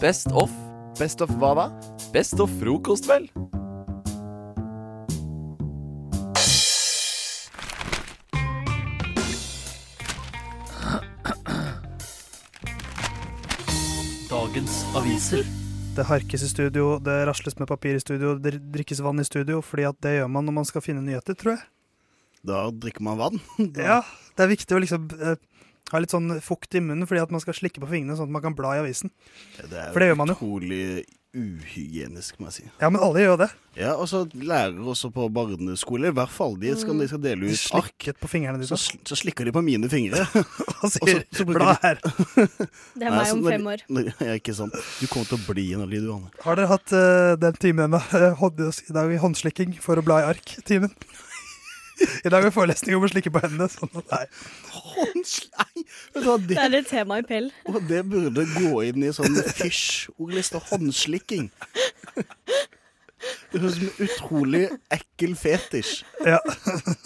Best of. Best of hva da? Best of frokost, vel? Aviser. Det harkes i studio, det rasles med papir i studio, det drikkes vann i studio, fordi at det gjør man når man skal finne nyheter, tror jeg. Da drikker man vann. Ja, det er viktig å liksom eh, ha litt sånn fukt i munnen, fordi at man skal slikke på fingrene sånn at man kan bla i avisen. Det er For det gjør man jo. utrolig uhygienisk, må jeg si. Ja, men alle gjør det. Ja, og så lærer også på barneskole, i hvert fall. De skal, de skal dele ut ark. Slikket på fingrene Så, sl- så slikker de på mine fingre. Og sier, bruker bla her. Det er meg så om fem år. når- Ja, ikke sant. Du kommer til å bli en av de, du, Anne. Har dere hatt uh, den timen med uh, hånd, i dag i håndslikking for å bla i ark-timen? I dag er forelesning om å slikke på hendene. Sånn at, nei. Håndslei! Det, Det er et tema i Pell. Og det burde gå inn i sånn fysj-ordliste. Håndslikking. Det høres ut som en utrolig ekkel fetisj. Ja.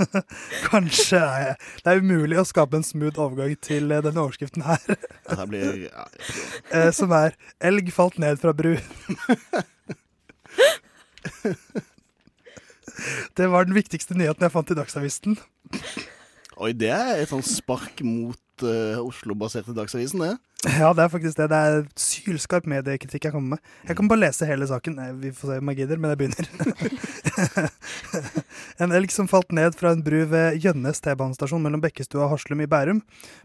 Kanskje er jeg Det er umulig å skape en smooth overgang til eh, denne overskriften her. Ja, blir ja, Eh, som er 'Elg falt ned fra bru'. Det var den viktigste nyheten jeg fant i Dagsavisen. Oi, det er et sånn spark mot uh, Oslo-baserte Dagsavisen, det. Ja, det er faktisk det. Det er sylskarp mediekritikk jeg kommer med. Jeg kan bare lese hele saken. Vi får se om jeg gidder, men jeg begynner. en elg som falt ned fra en bru ved Gjønnes T-banestasjon mellom Bekkestua og Haslum i Bærum.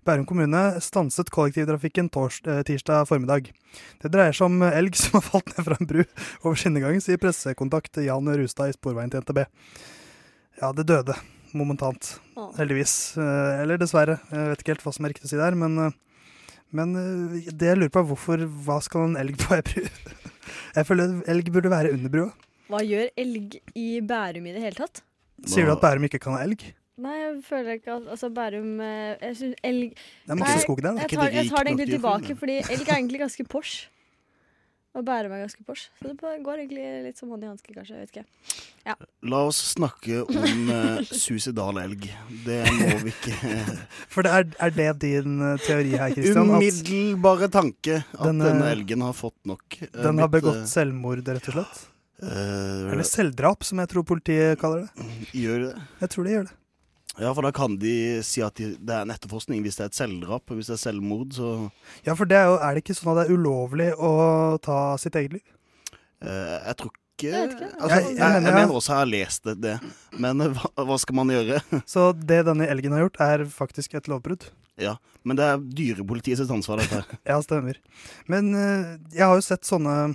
Bærum kommune stanset kollektivtrafikken tors eh, tirsdag formiddag. Det dreier seg om elg som har falt ned fra en bru over skinnegangen, sier pressekontakt Jan Rustad i Sporveien til NTB. Ja, det døde. Momentant. Heldigvis. Eh, eller dessverre. Jeg vet ikke helt hva som er riktig å si der, men, eh, men eh, det jeg lurer på, er hvorfor Hva skal en elg på ei bru? Jeg føler elg burde være under brua. Hva gjør elg i Bærum i det hele tatt? Sier du at Bærum ikke kan ha elg? Nei, jeg føler ikke at altså Bærum Jeg syns elg Det er masse skog der, da. Jeg tar, det jeg tar det egentlig tilbake, fordi elg er egentlig ganske Porsche. Og bærer meg ganske Porsche. Så det går egentlig litt som hånd i hanske, kanskje. Jeg vet ikke. Ja. La oss snakke om uh, suicidal elg. Det må vi ikke For det er, er det din eh, teori her, Kristian? Umiddelbare tanke at Denne- denne, elgen har fått nok. eh, den har begått selvmord, rett og slett? Uh, Eller selvdrap, som jeg tror politiet kaller det. Gjør det? Jeg tror de gjør det. Ja, for da kan de si at de, det er en etterforskning hvis det er et selvdrap. Hvis det er selvmord, så Ja, for det er, jo, er det ikke sånn at det er ulovlig å ta sitt eget liv? eh, Jeg tror ikke Jeg ikke. Altså, Jeg- jeg, jeg jeg, mener, også jeg har lest det, det. men eh, hva, hva skal man gjøre? Så det denne elgen har gjort, er faktisk et lovbrudd? Ja, Men det er dyrepolitiet sitt ansvar, dette her. Ja, stemmer. Men eh, jeg har jo sett sånne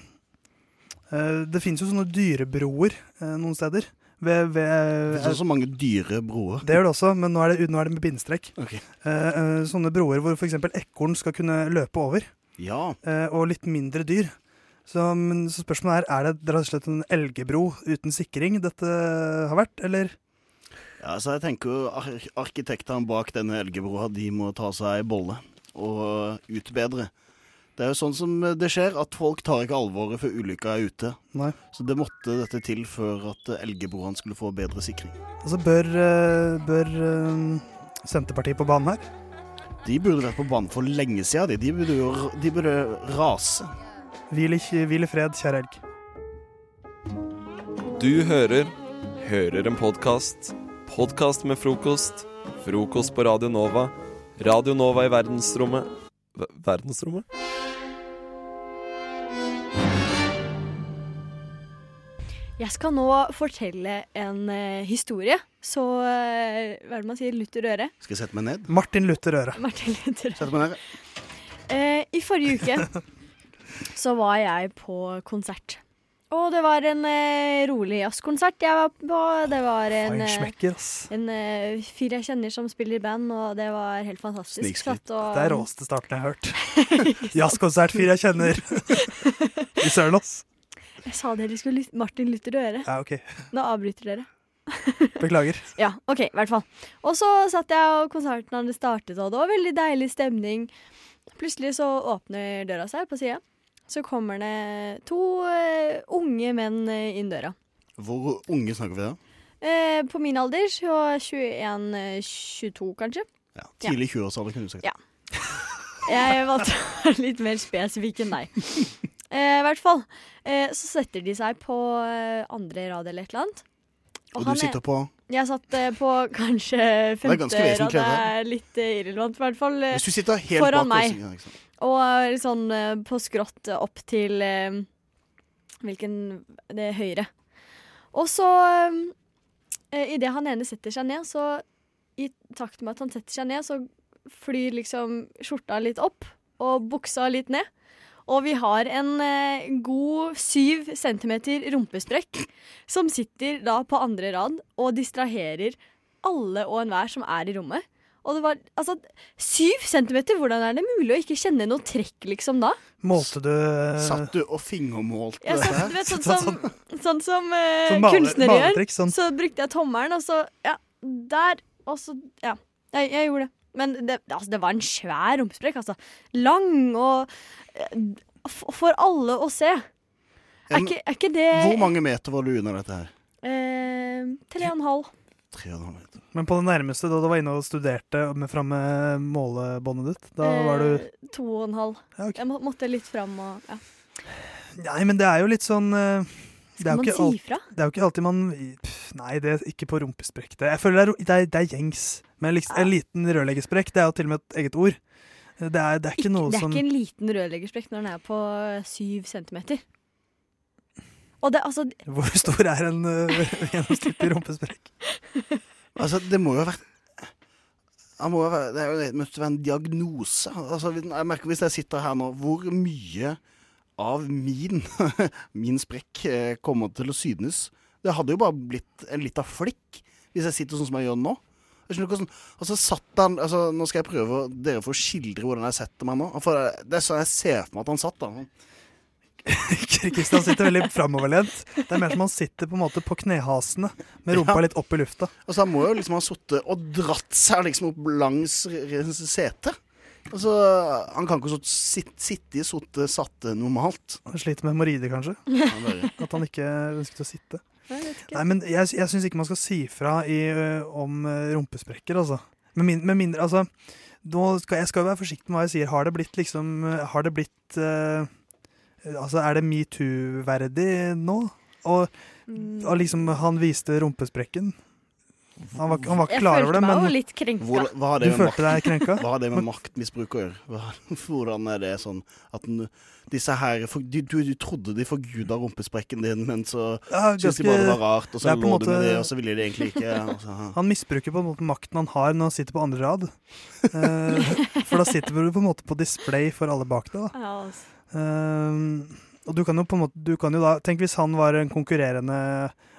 eh, Det finnes jo sånne dyrebroer noen steder. Ved, ved, Det er så mange dyre broer. Det gjør det også, men nå er det, nå er det med bindestrek. Okay. Eh, eh, sånne broer hvor f.eks. ekorn skal kunne løpe over. Ja. Eh, og litt mindre dyr. Så, men, så spørsmålet er er det rett og slett en elgebro uten sikring dette har vært, eller? Ja, så jeg tenker jo ar Arkitektene bak denne elgebroa de må ta seg ei bolle og utbedre. Det er jo sånn som det skjer, at folk tar ikke alvoret før ulykka er ute. Nei. Så det måtte dette til før at elgebroene skulle få bedre sikring. Altså, bør, eh, bør eh, Senterpartiet på banen her? De burde vært på banen for lenge siden. De, de, burde, jo, de burde rase. Hvil i, hvil i fred, kjære elg. Du hører Hører en podkast. Podkast med frokost. Frokost på Radio Nova. Radio Nova i verdensrommet Ver- Verdensrommet? Jeg skal nå fortelle en eh, historie. Så eh, hva er det man sier? Lutter øre. Skal jeg sette meg ned? Martin Luther Øre. Martin Luther. Sett meg ned. Eh, I forrige uke så var jeg på konsert. Og det var en eh, rolig jazzkonsert jeg var på. Det var en, eh, Feinschmecker, ass. en eh, fyr jeg kjenner som spiller i band, og det var helt fantastisk. Satt og- Det er råeste starten jeg har hørt. Jazzkonsert, fyr jeg kjenner. I søren, ass. Jeg sa dere skulle lytte Martin Luther Øre. Ja, OK. Nå avbryter dere. Beklager. Ja, OK, i hvert fall. Og så satt jeg, og konserten hadde startet, og det var veldig deilig stemning. Plutselig så åpner døra seg på sida. Så kommer det to eh, unge menn eh, inn døra. Hvor unge snakker vi da? Eh, på min alder, så 21-22 kanskje. Ja, tidlig 20-årsalder, kunne du sagt. Ja. Jeg valgte å være litt mer spesifikk enn deg. Eh, I hvert fall. Eh, så setter de seg på andre rad eller et eller annet. Og og du er- sitter på Jeg satt eh, på kanskje femte rad. Det er litt irrelevant, i hvert fall. Hvis du sitter helt foran bak meg. Også, ja. Og eh, sånn eh, på skrått opp til eh, Hvilken Det er høyre. Og så uh, Idet han ene setter seg ned, så i takt med at han setter seg ned, så flyr liksom skjorta litt opp og buksa litt ned. Og vi har en eh, god syv centimeter rumpesprekk som sitter da på andre rad og distraherer alle og enhver som er i rommet. Og det var altså syv centimeter! Hvordan er det mulig å ikke kjenne noe trekk, liksom, da? Målte du eh, Satt du og fingermålte dette satt, vet, sånn som, sånn som uh, Sånn kunstnere gjør. sånn. Så brukte jeg tommelen, og så Ja, der. Og så Ja. Jeg, jeg gjorde det. Men det, altså, det var en svær rumpesprekk, altså. Lang og eh, For alle å se. Er En- ikke, er ikke det Hvor mange meter var du under dette her? eh, Tre og en halv. Tre og en halv meter. Men på det nærmeste, da du var inne og studerte med, fram med målebåndet ditt, da var du Eh, to og en halv. Jeg må, måtte litt fram og ja. Nei, men det er jo litt sånn eh, det er jo man ikke si alt- ifra? Det er jo ikke alltid man Nei, det er ikke på rumpesprekk. Det- Jeg føler det er, det er, det er gjengs. Men liksom, en liten rørleggersprekk, det er jo til og med et eget ord. Det er, det er ikke noe Det er som ikke en liten rørleggersprekk når den er på syv centimeter. Og det, altså Hvor stor er en uh, gjennomsnittlig rumpesprekk? Altså, det må jo ha vært må være, Det er jo det måtte være en diagnose. Altså, jeg merker Hvis jeg sitter her nå, hvor mye av min, min sprekk eh, kommer til å synes? Det hadde jo bare blitt en lita flikk Hvis jeg sitter sånn som jeg gjør nå. Jeg skjønner hvordan, altså satt han, altså Nå skal jeg prøve å- dere får skildre hvordan jeg setter meg nå. For det er sånn jeg ser for meg at han satt. da Kristian sitter veldig framoverlent. Det er mer som han sitter på en måte på knehasene med rumpa Ja. litt opp i lufta. Altså Han må jo liksom ha sittet og dratt seg liksom opp langs setet. Altså, Han kan ikke så sitte, sitte i sotte satte normalt. Han sliter med hemoroider, kanskje. At han ikke ønsket å sitte. Nei, men jeg, jeg syns ikke man skal si fra i, om rumpesprekker, altså. Med, min, med mindre Altså, nå skal, jeg skal jo være forsiktig med hva jeg sier. Har det blitt liksom Har det blitt ø, Altså, er det metoo-verdig nå? Og, Mm. og liksom, han viste rumpesprekken. Han var, han var ikke Jeg klar følte over det, meg jo litt krenka. Hvor, hva har Du det med følte deg krenka? Hva har det med maktmisbruk å gjøre? Hvordan er det sånn at den, disse her for, du, du, du trodde de forguda rumpesprekken din, men så Ja, syntes de bare det var rart, og så lå måte, du med det, og så ville de egentlig ikke. Altså. Han misbruker på en måte makten han har når han sitter på andre rad. Eh, for da sitter du på en måte på display for alle bak deg. Da. Ja, altså. Eh, og du kan jo på en måte du kan jo da, Tenk hvis han var en konkurrerende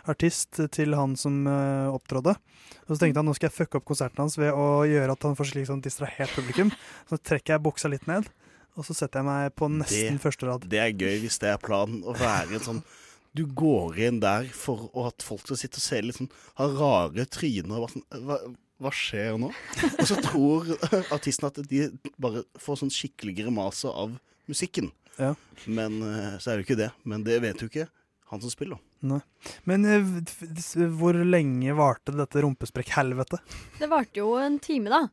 artist til han som uh, opptrådde. Og så tenkte han nå skal jeg fucke opp konserten hans ved å gjøre at han får slik sånn distrahert publikum. Så trekker jeg buksa litt ned, og så setter jeg meg på nesten første rad. Det er gøy hvis det er planen. Å være en sånn Du går inn der for at folk skal sitte og se litt sånn Ha rare tryner. og bare Sånn, hva, hva skjer nå? Og så tror artisten at de bare får sånn skikkelig grimase av musikken. Ja. Men eh, så er det jo ikke det. Men det vet jo ikke han som spiller. Nei. Men eh, hvor lenge varte dette rumpesprekkhelvetet? Det varte jo en time, da.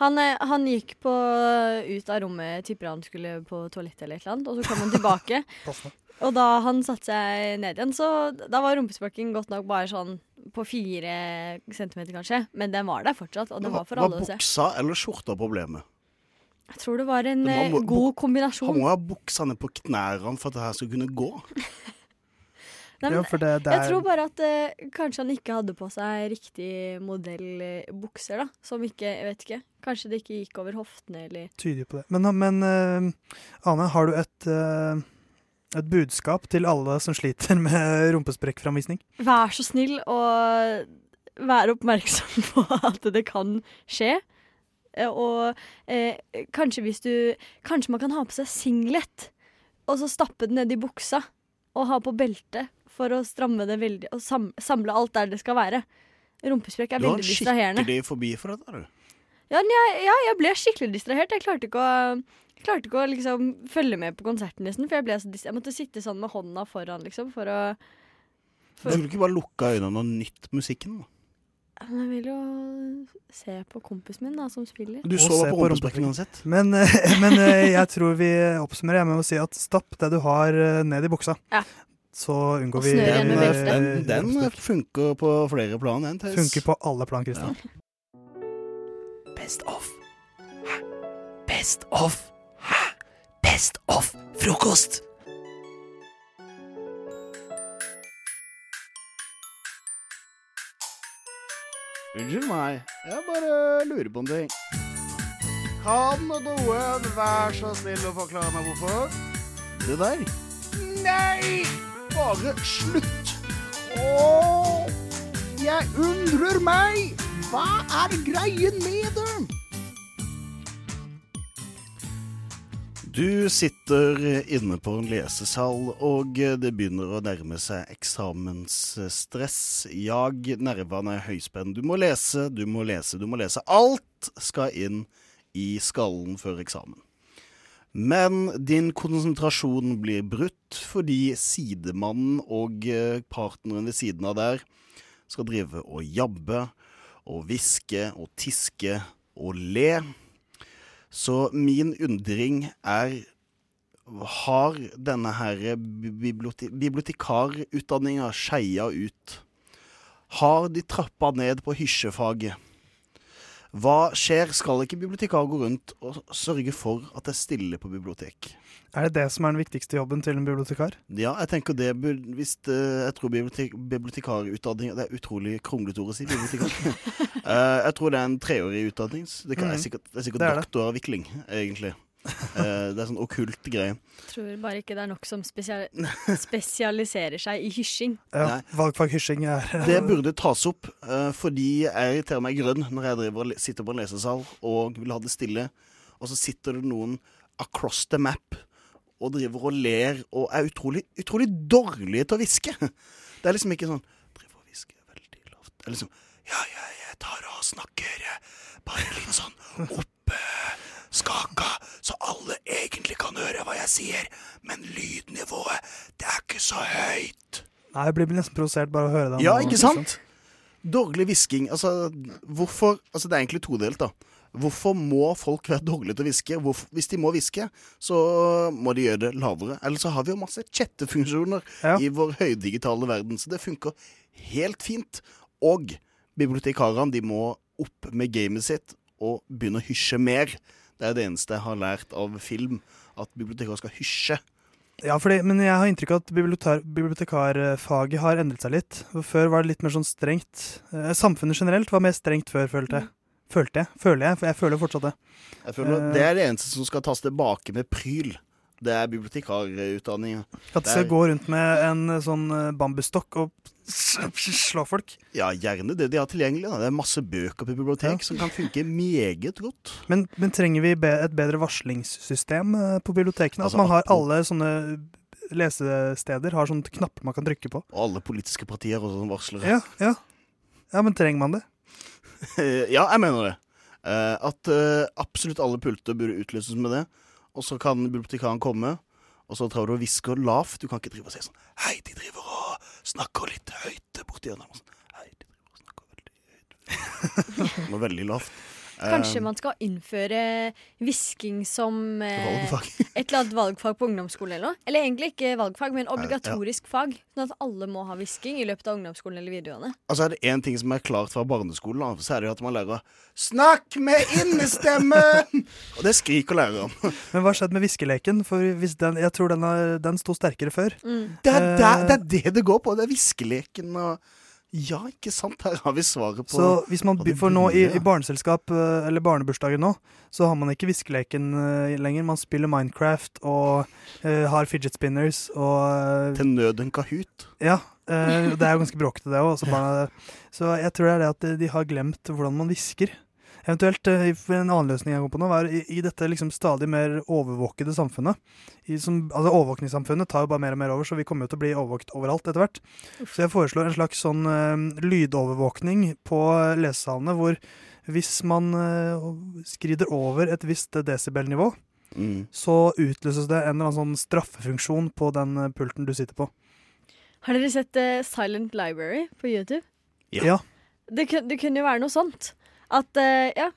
Han, eh, han gikk på, ut av rommet, tipper han skulle på toalettet eller et eller annet, og så kom han tilbake. og da han satte seg ned igjen, så da var rumpesprekken godt nok bare sånn på fire centimeter, kanskje. Men den var der fortsatt, og det var for alle å se. buksa eller skjorta problemet? Jeg tror det var en Det eh, må- god Han kombinasjon. må ha buksene på knærne for at det her skal kunne gå. Nei, men Ja, for det- er... Jeg tror bare at eh, kanskje han ikke hadde på seg riktig modell eh, da. Som ikke, jeg vet ikke. Kanskje det ikke gikk over hoftene, eller tyder på det. Men, men eh, Ane, har du et, eh, et budskap til alle som sliter med rumpesprekkframvisning? Vær så snill og vær oppmerksom på at det kan skje. Eh, Og eh, kanskje hvis du Kanskje man kan ha på seg singlet, og så stappe den ned i buksa, og ha på belte for å stramme det veldig, og sam samle alt der det skal være. Rumpesprekk er Du har veldig distraherende. skikkelig forbi for dette, du. Ja, jeg, ja, jeg ble skikkelig distrahert. Jeg klarte ikke å, jeg klarte ikke å liksom, følge med på konserten, nesten. For jeg, ble så jeg måtte sitte sånn med hånda foran, liksom, for å for, Skulle du ikke bare lukka øynene og nytt musikken? da? Men Jeg vil jo se på kompisen min, da, som spiller. Du se på på rumpesprekken uansett. Men, eh, men eh, jeg tror vi oppsummerer med å si at stapp det du har eh, ned i buksa. Ja. Så unngår vi den. Den, den funker på flere plan. Den, Tess. Funker på alle plan, Kristian. Best of. Hæ? Best of. Hæ? Best of frokost. Unnskyld meg, jeg bare lurer på en ting. Kan noen være så snill å forklare meg hvorfor? Det der? Nei! Bare slutt! Åh, jeg undrer meg! Hva er greien med det? Du sitter inne på en lesesal, og det begynner å nærme seg eksamensstress. Jag, nervene er høyspenn. Du må lese, du må lese, du må lese. Alt skal inn i skallen før eksamen. Men din konsentrasjon blir brutt fordi sidemannen og eh, partneren ved siden av der skal drive og jabbe og hviske og tiske og le. Så min undring er Har denne her bibliote bibliotekarutdanninga skeia ut? Har de trappa ned på hysjefaget? Hva skjer? Skal ikke bibliotekar gå rundt og sørge for at det er stille på bibliotek? Er det det som er den viktigste jobben til en bibliotekar? Ja, jeg tenker det Hvis det, jeg tror bibliotek, bibliotekarutdanning Det er utrolig kronglete ord å si, bibliotekar. Eh, jeg tror det er en treårig utdanning. Det, kan, Mhm. er sikkert, det er sikkert er doktoravvikling, egentlig. Eh, det er sånn okkult greie. Tror bare ikke det er nok som spesial spesialiserer seg i hysjing. Ja, valgfag hysjing er Det burde tas opp, uh, fordi jeg irriterer meg grønn når jeg driver sitter på en lesesal og vil ha det stille, og så sitter det noen across the map og driver og ler og er utrolig, utrolig dårlige til å hviske. Det er liksom ikke sånn Driver og hvisker veldig lavt. Det er liksom Ja, ja, jeg tar og snakker bare litt sånn oppe skaka, så alle egentlig kan høre hva jeg sier, men lydnivået, det er ikke så høyt. Nei, jeg blir nesten provosert bare av å høre det. Ja, ikke sant? Dårlig hvisking. Altså, hvorfor Altså, det er egentlig todelt, da. Hvorfor må folk være dårlige til å hviske? Hvis de må hviske, så må de gjøre det lavere. Eller så har vi jo masse chattefunksjoner i vår høydigitale verden, så det funker helt fint. Og bibliotekarene, de må opp med gamet sitt og begynne å hysje mer. Det er det eneste jeg har lært av film, at bibliotekarer skal hysje. Ja, fordi, men jeg har inntrykk av at bibliotekar, bibliotekarfaget har endret seg litt. Før var det litt mer sånn strengt. Eh, Samfunnet generelt var mer strengt før, følte jeg. Følte jeg. Føler jeg, jeg føler fortsatt det. Jeg føler Eh, Det er det eneste som skal tas tilbake med pryl. Det er bibliotekarutdanning. At de skal gå rundt med en eh, sånn eh, bambusstokk og slå folk. Ja, gjerne det de har tilgjengelig. Da. Det er masse bøker på bibliotek som kan funke meget godt. Men, men trenger vi be et bedre varslingssystem eh, på bibliotekene? Altså, at man har alle sånne lesesteder har sånne knapper man kan trykke på? Og alle politiske partier og sånn varslere. Ja, ja. ja, men trenger man det? ja, jeg mener det. At absolutt alle pulter burde utløses med det. Og så kan bibliotekaren komme, og så tar du og hvisker lavt. Du kan ikke drive og si sånn Hei, de driver og snakker litt høyt borti hjørnet. Sånn, Hei, de driver og snakker veldig høyt. Det var veldig lavt. Kanskje Eh, man skal innføre hvisking som eh, et eller annet valgfag på ungdomsskolen eller noe. Eller egentlig ikke valgfag, men obligatorisk fag. Sånn at alle må ha hvisking i løpet av ungdomsskolen eller videregående. Altså er det én ting som er klart fra barneskolen, da, så er det jo at man lærer å Snakk med innestemmen'! og det skriker læreren. Men hva skjedde med viskeleken? For hvis den, jeg tror den, er, den sto sterkere før. Det er, det, er, det er det det går på. Det er viskeleken og Ja, ikke sant? Her har vi svaret på Så hvis man, for nå i, i barneselskap eh, eller barnebursdagen nå, så har man ikke viskeleken eh, lenger. Man spiller Minecraft og uh, har fidget spinners og uh, Til nød en Kahoot. Ja. Uh, det er jo ganske bråkete, det òg. Så jeg tror det er det at de har glemt hvordan man hvisker. Eventuelt eh, En annen løsning jeg går på nå, er i, i dette liksom stadig mer overvåkede samfunnet. I, som, altså Overvåkningssamfunnet tar jo bare mer og mer over, så vi kommer jo til å bli overvåket overalt etter hvert. Så jeg foreslår en slags sånn uh, lydovervåkning på lesesalene, hvor hvis man uh, skrider over et visst desibelnivå, Mm. så utløses det en eller annen sånn straffefunksjon på den eh, pulten du sitter på. Har dere sett uh, Silent Library på YouTube? Ja. Det, det kunne jo være noe sånt. At uh, ja,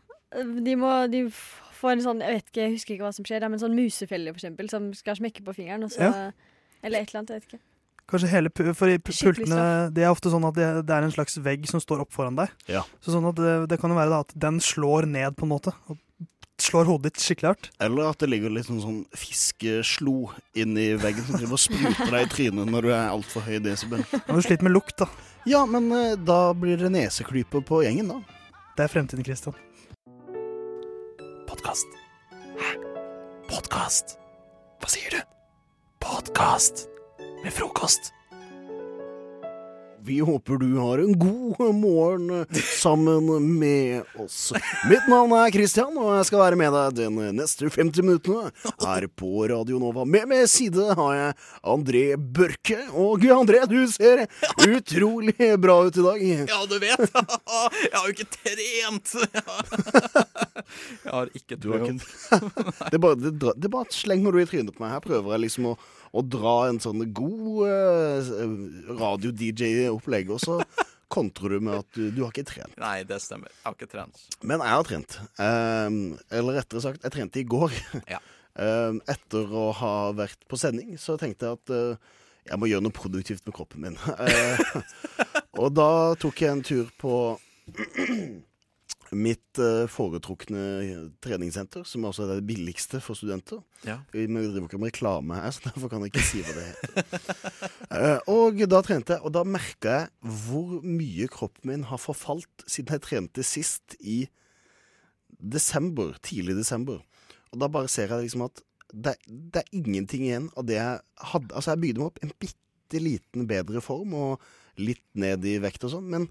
de må de får en sånn Jeg vet ikke, jeg husker ikke hva som skjer. Det er en sånn musefelle, for eksempel, som skal smekke på fingeren. Og så, Ja. Eller et eller annet, jeg vet ikke. Kanskje hele For i pu- pultene Det er ofte sånn at det, det er en slags vegg som står opp foran deg. Ja. Så sånn at det, det kan jo være da at den slår ned, på en måte. Og slår hodet ditt skikkelig hardt. Eller at det ligger litt sånn, sånn fiskeslo inni veggen som driver og spruter deg i trynet når du er altfor høy desibel. Og du sliter med lukt, da. Ja, men eh, da blir det neseklype på gjengen, da. Det er fremtiden, Christian. Podkast. Hæ? Podkast? Hva sier du? Podkast med frokost. Vi håper du har en god morgen sammen med oss. Mitt navn er Christian, og jeg skal være med deg den neste 50 minuttene her på Radio Nova. Med meg side har jeg André Børke. Og André, du ser utrolig bra ut i dag. Ja, du vet. Jeg har jo ikke trent. Jeg har ikke trent. ikke det, bare, det, det bare slenger du i trynet på meg. Her prøver jeg liksom å, å dra en sånn god eh, radio-DJ-opplegg, og så kontrer du med at du, du har ikke trent. Nei, det stemmer. Jeg har ikke trent. Men jeg har trent. Ehm, eller rettere sagt, jeg trente i går. Ja. Ehm, etter å ha vært på sending, så tenkte jeg at eh, jeg må gjøre noe produktivt med kroppen min. Eh, og da tok jeg en tur på mitt eh, foretrukne treningssenter, som også er det billigste for studenter. Ja. Vi driver ikke med reklame her, så derfor kan jeg ikke si hva det heter. Eh, og da trente jeg, og da merka jeg hvor mye kroppen min har forfalt siden jeg trente sist i desember, tidlig desember. Og da bare ser jeg liksom at det, det er ingenting igjen av det jeg hadde. Altså, jeg bygde meg opp en bitte liten bedre form, og litt ned i vekt og sånn, men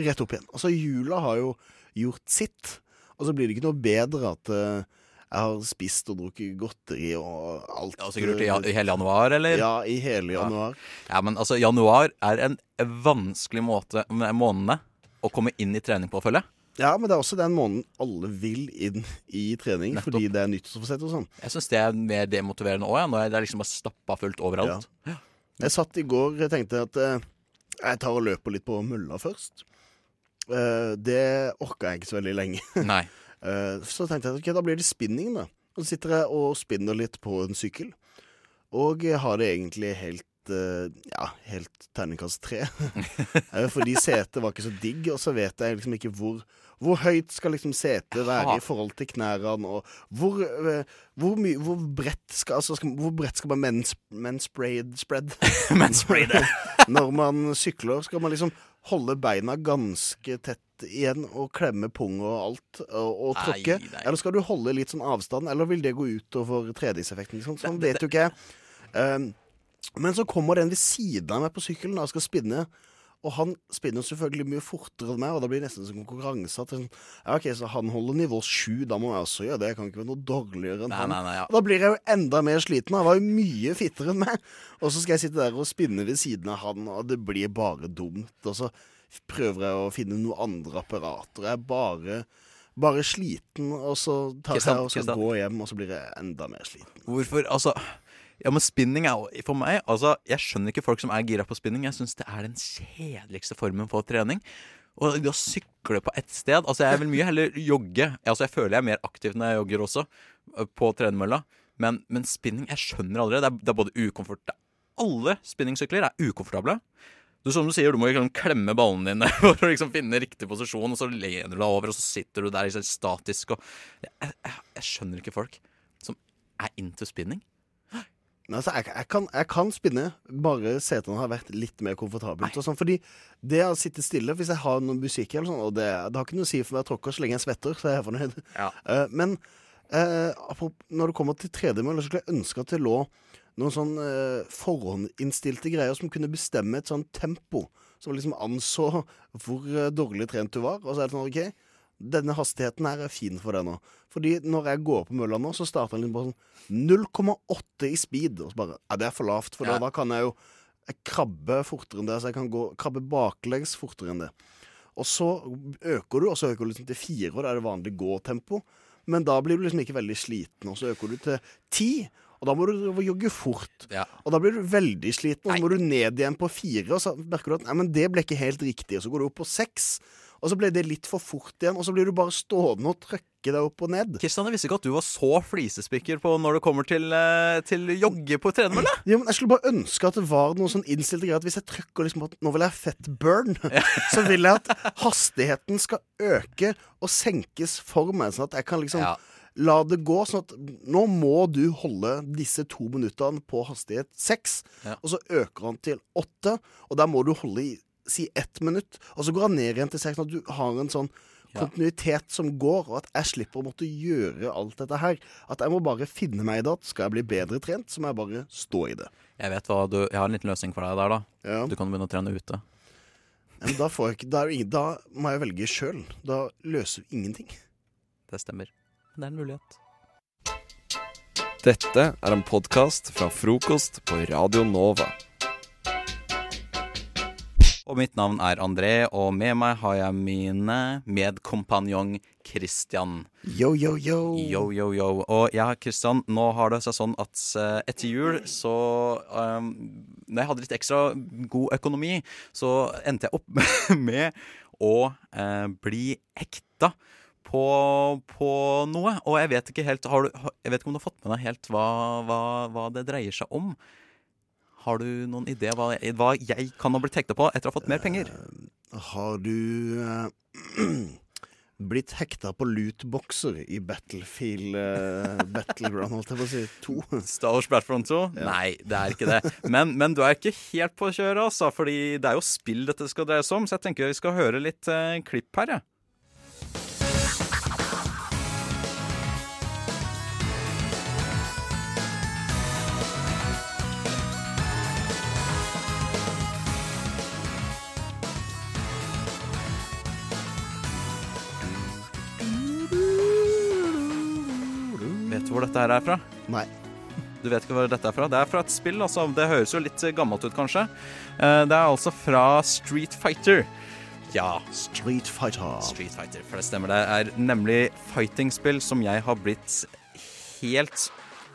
rett opp igjen. Altså, jula har jo gjort sitt, og så blir det ikke noe bedre at uh, jeg har spist og drukket godteri og alt. Ja, sikkert i, i hele januar, eller? Ja, i hele januar. Ja, men altså, januar er en vanskelig måte, månedene å komme inn i trening på, føler jeg. Ja, men det er også den måneden alle vil inn i trening, Nettopp. fordi det er nyttårsforsett og sånn. Jeg syns det er mer demotiverende òg, ja, når det er liksom bare stappa fullt overalt. Ja. Jeg satt i går og tenkte at eh, jeg tar og løper litt på mølla først. Eh, det orka jeg ikke så veldig lenge. Nei. Uh, så tenkte jeg at ok, da blir det spinning, da. Og så sitter jeg og spinner litt på en sykkel. Og har det egentlig helt uh, ja, helt terningkast tre. Fordi setet var ikke så digg, og så vet jeg liksom ikke hvor hvor høyt skal liksom setet være i forhold til knærne, og hvor, eh, hvor, mye, hvor bredt skal, altså skal, hvor bredt skal man mens, manspread spread? Manspreade. Når man sykler, skal man liksom holde beina ganske tett igjen og klemme pung og alt og, og tråkke? Eller skal du holde litt sånn avstand, eller vil det gå utover tredjeseffekten? Liksom? Sånn vet jo ikke jeg. Um, men så kommer den ved siden av meg på sykkelen og skal spinne. Og han spinner selvfølgelig mye fortere enn meg, og da blir det nesten som konkurranse. At sånn, ja, ok, Så han holder nivå sju, da må jeg også gjøre det. Jeg kan ikke være noe dårligere enn Nei, han. nei, nei, ja. Da blir jeg jo enda mer sliten. Han var jo mye fittere enn meg. Og så skal jeg sitte der og spinne ved siden av han, og det blir bare dumt. Og så prøver jeg å finne noen andre apparater. Jeg er bare, bare sliten, og så tar jeg og så går hjem, og så blir jeg enda mer sliten. Hvorfor? Altså Ja, men spinning er for meg Altså, jeg skjønner ikke folk som er gira på spinning. Jeg syns det er den kjedeligste formen for trening. Og det å sykle på ett sted Altså, jeg vil mye heller jogge. Altså, jeg føler jeg er mer aktiv når jeg jogger også, på tredemølla. Men, men spinning Jeg skjønner aldri. Det er, det er både ukomfort Alle spinningsykler er ukomfortable. Du, som du sier, du må liksom klemme ballene dine for å liksom finne riktig posisjon, og så lener du deg over, og så sitter du der liksom statisk og jeg, jeg, jeg skjønner ikke folk som er into spinning. Altså, jeg, jeg, kan, jeg kan spinne, bare setene har vært litt mer komfortabelt. Og sånn, fordi det å sitte stille, hvis jeg har noe musikk eller sånn, og det, det har ikke noe å si for meg tråkker så lenge jeg svetter, så er jeg fornøyd. Eh, men uh, når det kommer til tredemølle, så skulle jeg ønske at det lå noen sånn uh, forhåndsinnstilte greier som kunne bestemme et sånn tempo. Som liksom anså hvor dårlig trent du var. Og så er det sånn, OK, denne hastigheten her er fin for deg nå. Fordi når jeg går på mølla nå, så starter den på sånn 0,8 i speed. Og så bare Ja, det er for lavt, for Ja. da kan jeg jo jeg krabbe fortere enn det. Så jeg kan gå, krabbe baklengs fortere enn det. Og så øker du, og så øker du liksom til fire, og da er det vanlig gåtempo. Men da blir du liksom ikke veldig sliten, og så øker du til ti. Og da må du jogge fort. Og da blir du veldig sliten, og så må du ned igjen på fire. Og så merker du at nei, men det ble ikke helt riktig. Og så går du opp på seks, og så ble det litt for fort igjen. Og så blir du bare stående og trykke deg opp og ned. Kristian, jeg visste ikke at du var så flisespikker på når det kommer til, eh, til jogge på tredemølle. Ja, men Jeg skulle bare ønske at det var noe sånn innstilte greier at hvis jeg trykker liksom at nå vil jeg fett burn, så vil jeg at hastigheten skal øke og senkes for meg, sånn at jeg kan liksom la det gå. Sånn at nå må du holde disse to minuttene på hastighet seks, Ja. og så øker han til åtte, og der må du holde i si ett minutt, og så går han ned igjen til seks, sånn at du har en sånn kontinuitet som går, og at jeg slipper å måtte gjøre alt dette her. At jeg må bare finne meg i det. Skal jeg bli bedre trent, så må jeg bare stå i det. Jeg vet hva du Jeg har en liten løsning for deg der, da. Du kan begynne å trene ute. Men da, får jeg ikke, da, er ingen, da må jeg velge sjøl. Da løser vi ingenting. Det stemmer. Men det er en mulighet. Dette er en podkast fra frokost på Radio Nova. Og mitt navn er André, og med meg har jeg mine medkompanjong Christian. Yo, yo, yo. Yo, yo, yo. Og ja, Christian, nå har det seg sånn at eh, etter jul så um, Når jeg hadde litt ekstra god økonomi, så endte jeg opp med å uh, bli hekta på, på noe. Og jeg vet ikke helt har du, Jeg vet ikke om du har fått med deg helt hva, hva, hva det dreier seg om. Har du noen idé hva, hva jeg kan ha blitt hekta på etter å ha fått mer penger? Har du eh, blitt hekta på lootboxer i Battlefield uh, Battleground, holdt jeg på å si, 2? Star Wars Battlefront 2? Nei, det er ikke det. Men, men du er ikke helt på kjøret, altså. Fordi det er jo spill dette skal dreies om, så jeg tenker vi skal høre litt uh, klipp her, jeg. Hvor dette her er fra? Nei. Du vet ikke hvor dette er fra? Det er fra et spill, altså. Det høres jo litt gammelt ut, kanskje. Eh, Det er altså fra Street Fighter. Ja. Street Fighter. Street Fighter, for det stemmer. Det er nemlig fighting-spill som jeg har blitt helt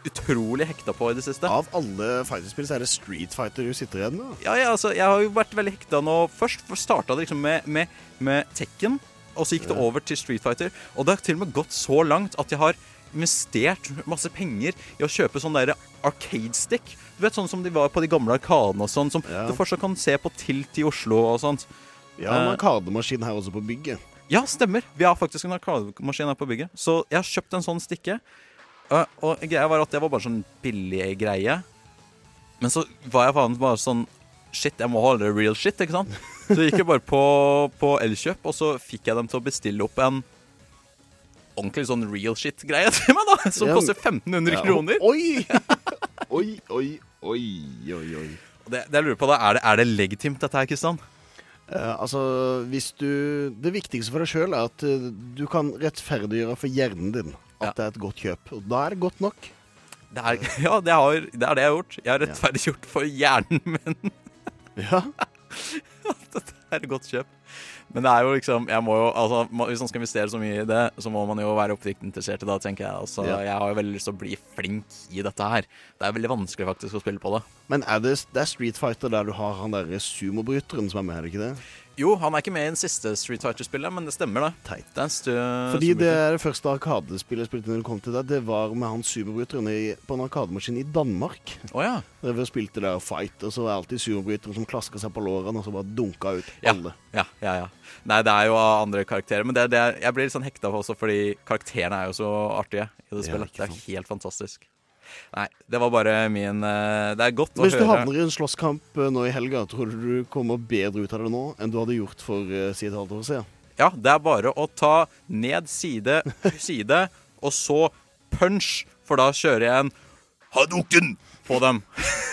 utrolig hekta på i det siste. Av alle fighterspill så er det Street Fighter du sitter igjen med. Ja, ja, altså, jeg har jo vært veldig hekta nå. Først starta det liksom med, med, med Tekken, og så gikk det over til Street Fighter. Og det har til og med gått så langt at jeg har investert masse penger i å kjøpe sånn derre arcade stick. Du vet sånn som de var på de gamle arkadene og sånn, som du fortsatt kan se på Tilt i Oslo og sånt. Vi har en Eh, arkademaskin her også på bygget. ja, stemmer. Vi har faktisk en arkademaskin her på bygget. Så jeg har kjøpt en sånn stikke. Uh, og greia var at det var bare sånn billig greie. Men så var jeg faen bare sånn Shit, jeg må ha det real shit, ikke sant? Så gikk jeg bare på, på Elkjøp, og så fikk jeg dem til å bestille opp en ordentlig sånn real shit-greie til meg, da. Som Ja. koster 1500 Ja, kroner. Oi! oi, oi, oi, oi, oi. Det, det jeg lurer på da, er det, er det legitimt, dette her, Kristian? Eh, altså, hvis du Det viktigste for deg sjøl er at uh, du kan rettferdiggjøre for hjernen din at det er et godt kjøp. Og da er det godt nok. Det er, ja, det, har, det er det jeg har gjort. Jeg har rettferdiggjort for hjernen min. Ja. Dette er et godt kjøp. Men det er jo liksom jeg må jo, altså, Hvis man skal investere så mye i det, så må man jo være oppriktig interessert i det, tenker jeg. Altså, Ja. Jeg har jo veldig lyst til å bli flink i dette her. Det er veldig vanskelig faktisk å spille på det. Men er det, det er Street Fighter der du har han derre sumobryteren som er med, er det ikke det? Jo, han er ikke med i den siste Street Fighter-spillet, men det stemmer, det. Teit. Det er Fordi det er det første arkadespillet jeg spilte når det kom til deg, Det var med han superbryteren på en arkademaskin i Danmark. Oh, ja. Der vi spilte der fight, og så var det alltid superbryteren som klaska seg på lårene og så bare dunka ut Ja. alle. Ja, ja, ja. Nei, det er jo andre karakterer. Men det, det er, jeg blir litt sånn hekta på også, fordi karakterene er jo så artige i det spillet. Ja, det er helt fantastisk. Nei, det var bare min eh, Det er godt å Hvis du høre havner i en slåsskamp eh, nå i helga, tror du du kommer bedre ut av det nå enn du hadde gjort for uh, si et halvt år siden? Ja, det er bare å ta ned side, side, og så punch, for da kjører jeg en Hadoken på dem.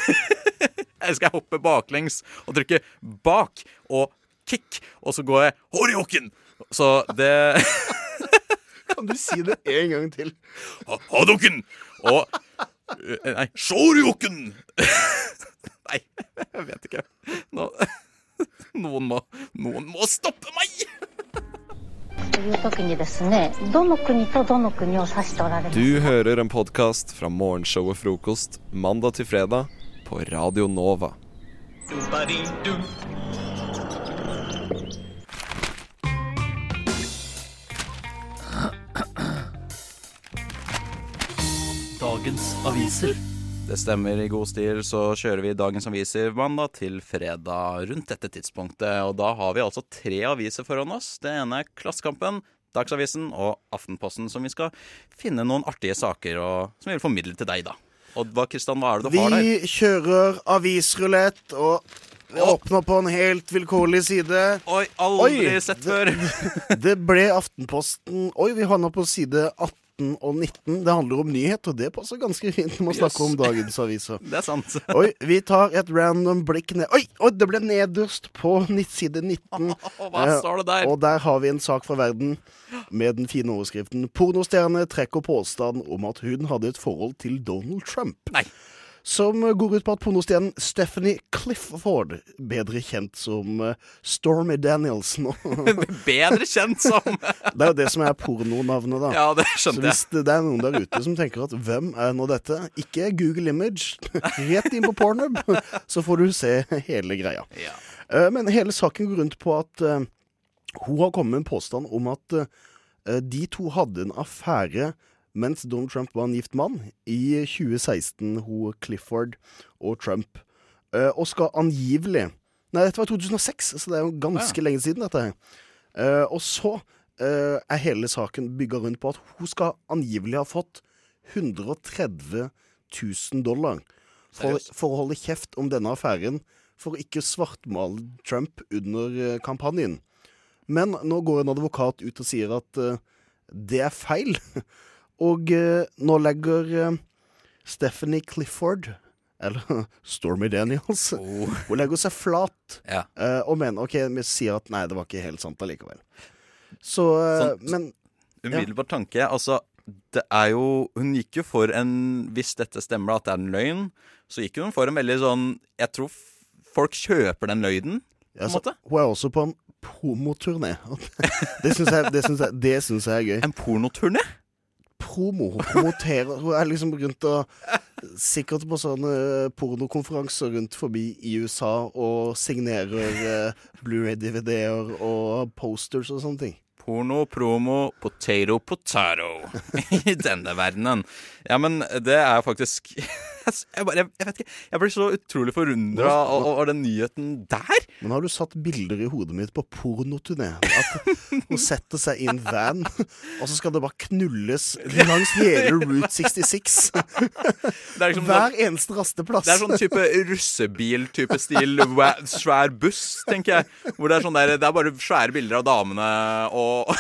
jeg skal hoppe baklengs og trykke bak og kick, og så går jeg Horioken. Så det Kan du si det en gang til? Ha- Hadoken og eh, Nei. Shoryuken! nei, jeg vet ikke. Nå, noen, må, noen må stoppe meg! Du hører en podkast fra morgenshow og Frokost mandag til fredag på Radio Nova. Dagens aviser. Det stemmer. I god stil så kjører vi dagens aviser mandag til fredag rundt dette tidspunktet. Og da har vi altså tre aviser foran oss. Det ene er Klassekampen, Dagsavisen og Aftenposten, som vi skal finne noen artige saker og, som vi vil formidle til deg, da. Og hva, Kristian, hva er det du har der? Vi kjører avisrulett, og vi åpner på en helt vilkårlig side. Oi, aldri sett før. det ble Aftenposten Oi, vi havna på side 18 og 19. Det handler om nyhet, og det passer ganske fint når man snakker om dagens aviser. Det er sant. Oi, vi tar et random blikk ned Oi, oi det ble nederst på side 19. Hva står det der? Eh, Og der har vi en sak fra verden med den fine overskriften 'Pornostjerne trekker påstand om at hun hadde et forhold til Donald Trump'. Nei. Som går ut på at pornostjernen Stephanie Clifford, bedre kjent som eh, Stormy Daniels nå Bedre kjent som Det er jo det som er pornonavnet, da. Ja, det skjønte Så hvis det er noen der ute som tenker at hvem er nå dette? Ikke Google Image. Rett inn på Pornhub, så får du se hele greia. Ja. Men hele saken går rundt på at eh, hun har kommet med en påstand om at eh, de to hadde en affære mens Donald Trump var en gift mann, i 2016, hun Clifford og Trump. Eh, Og skal angivelig Nei, dette var 2006, så det er jo ganske lenge siden, dette her. Eh, og så eh, er hele saken bygga rundt på at hun skal angivelig ha fått 130 000 dollar for, for å holde kjeft om denne affæren, for å ikke svartmale Trump under kampanjen. Men nå går en advokat ut og sier at uh, det er feil. Og eh, nå legger eh, Stephanie Clifford eller Stormy Daniels. Hun legger seg flat Ja. eh, og mener OK, vi sier at nei, det var ikke helt sant allikevel. Så Sånn- Men Umiddelbar tanke. Altså, det er jo Hun gikk jo for en Hvis dette stemmer, at det er en løgn, så gikk hun for en veldig sånn Jeg tror folk kjøper den løgnen, på en Ja, måte. hun er også på en homoturné. Det syns jeg, jeg, jeg er gøy. En pornoturné? Promo. Hun promoterer. Hun er liksom rundt og Sikkert på sånne pornokonferanser rundt forbi i USA og signerer eh, Blu-ray-DVD-er og posters og sånne ting. Porno, promo, potato, potato i denne verdenen. Ja, men det er faktisk Jeg, bare, jeg vet ikke, jeg blir så utrolig forundra over den nyheten der. Men har du satt bilder i hodet mitt på pornoturné? At hun setter seg i en van, og så skal det bare knulles langs hele Route 66. liksom Hver sånn- eneste rasteplass. Det er sånn type russebil-type stil. Svær buss, tenker jeg. Hvor det er sånn der, det er bare svære bilder av damene og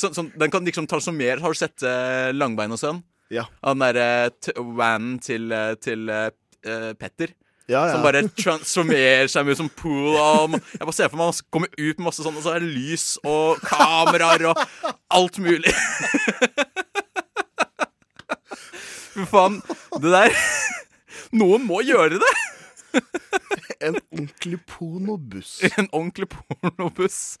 sånn, sånn, Den kan liksom transformere Har du sett uh, Langbein og sønn? Ja. Han derre uh, vanen til, uh, til eh, Petter. Ja, ja. Som bare transformerer seg med som pool. Og jeg bare ser for meg han kommer ut med masse sånn, og så er det lys og kameraer og alt mulig. Fy faen. Det der Noen må gjøre det! En ordentlig pornobuss. En ordentlig pornobuss.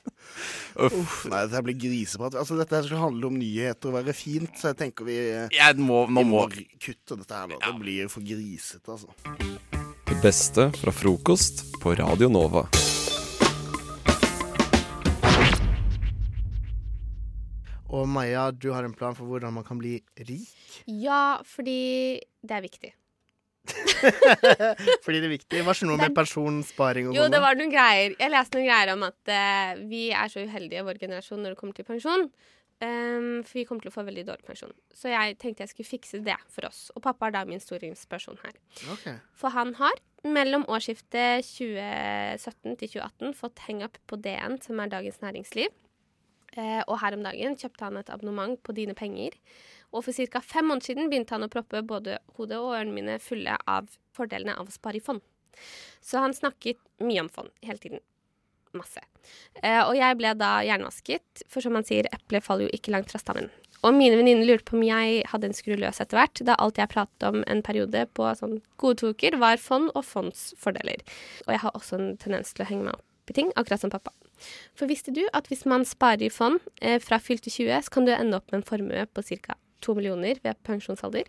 Uff. Uff, nei, dette blir griseprat. Altså, dette her skal handle om nyheter og være fint, så jeg tenker vi Jeg må, nå vi må kutte dette her nå. Det blir for grisete, altså. Det beste fra frokost på Radio Nova. Og Maja, du har en plan for hvordan man kan bli rik? Ja, fordi det er viktig. Fordi det er viktig. Hva skjer noe med pensjonssparing Jo, sånn? det var noen greier. Jeg leste noen greier om at uh, vi er så uheldige, vår generasjon, når det kommer til pensjon. Um, for vi kommer til å få veldig dårlig pensjon. Så jeg tenkte jeg skulle fikse det for oss. Og pappa er da min store inspirasjon her. Okay. For han har mellom årsskiftet 2017 til 2018 fått hang-up på DN, som er Dagens Næringsliv. Uh, og her om dagen kjøpte han et abonnement på Dine penger. Og for ca. fem måneder siden begynte han å proppe både hodet og ørene mine fulle av fordelene av å spare i fond. Så han snakket mye om fond hele tiden. Masse. Eh, og jeg ble da hjernevasket, for som han sier, eplet faller jo ikke langt fra stammen. Og mine venninner lurte på om jeg hadde en skru løs etter hvert, da alt jeg pratet om en periode på sånn gode to uker, var fond og fondsfordeler. Og jeg har også en tendens til å henge meg opp i ting, akkurat som pappa. For visste du at hvis man sparer i fond eh, fra fylte 20, så kan du ende opp med en formue på ca. 2 millioner ved pensjonsalder?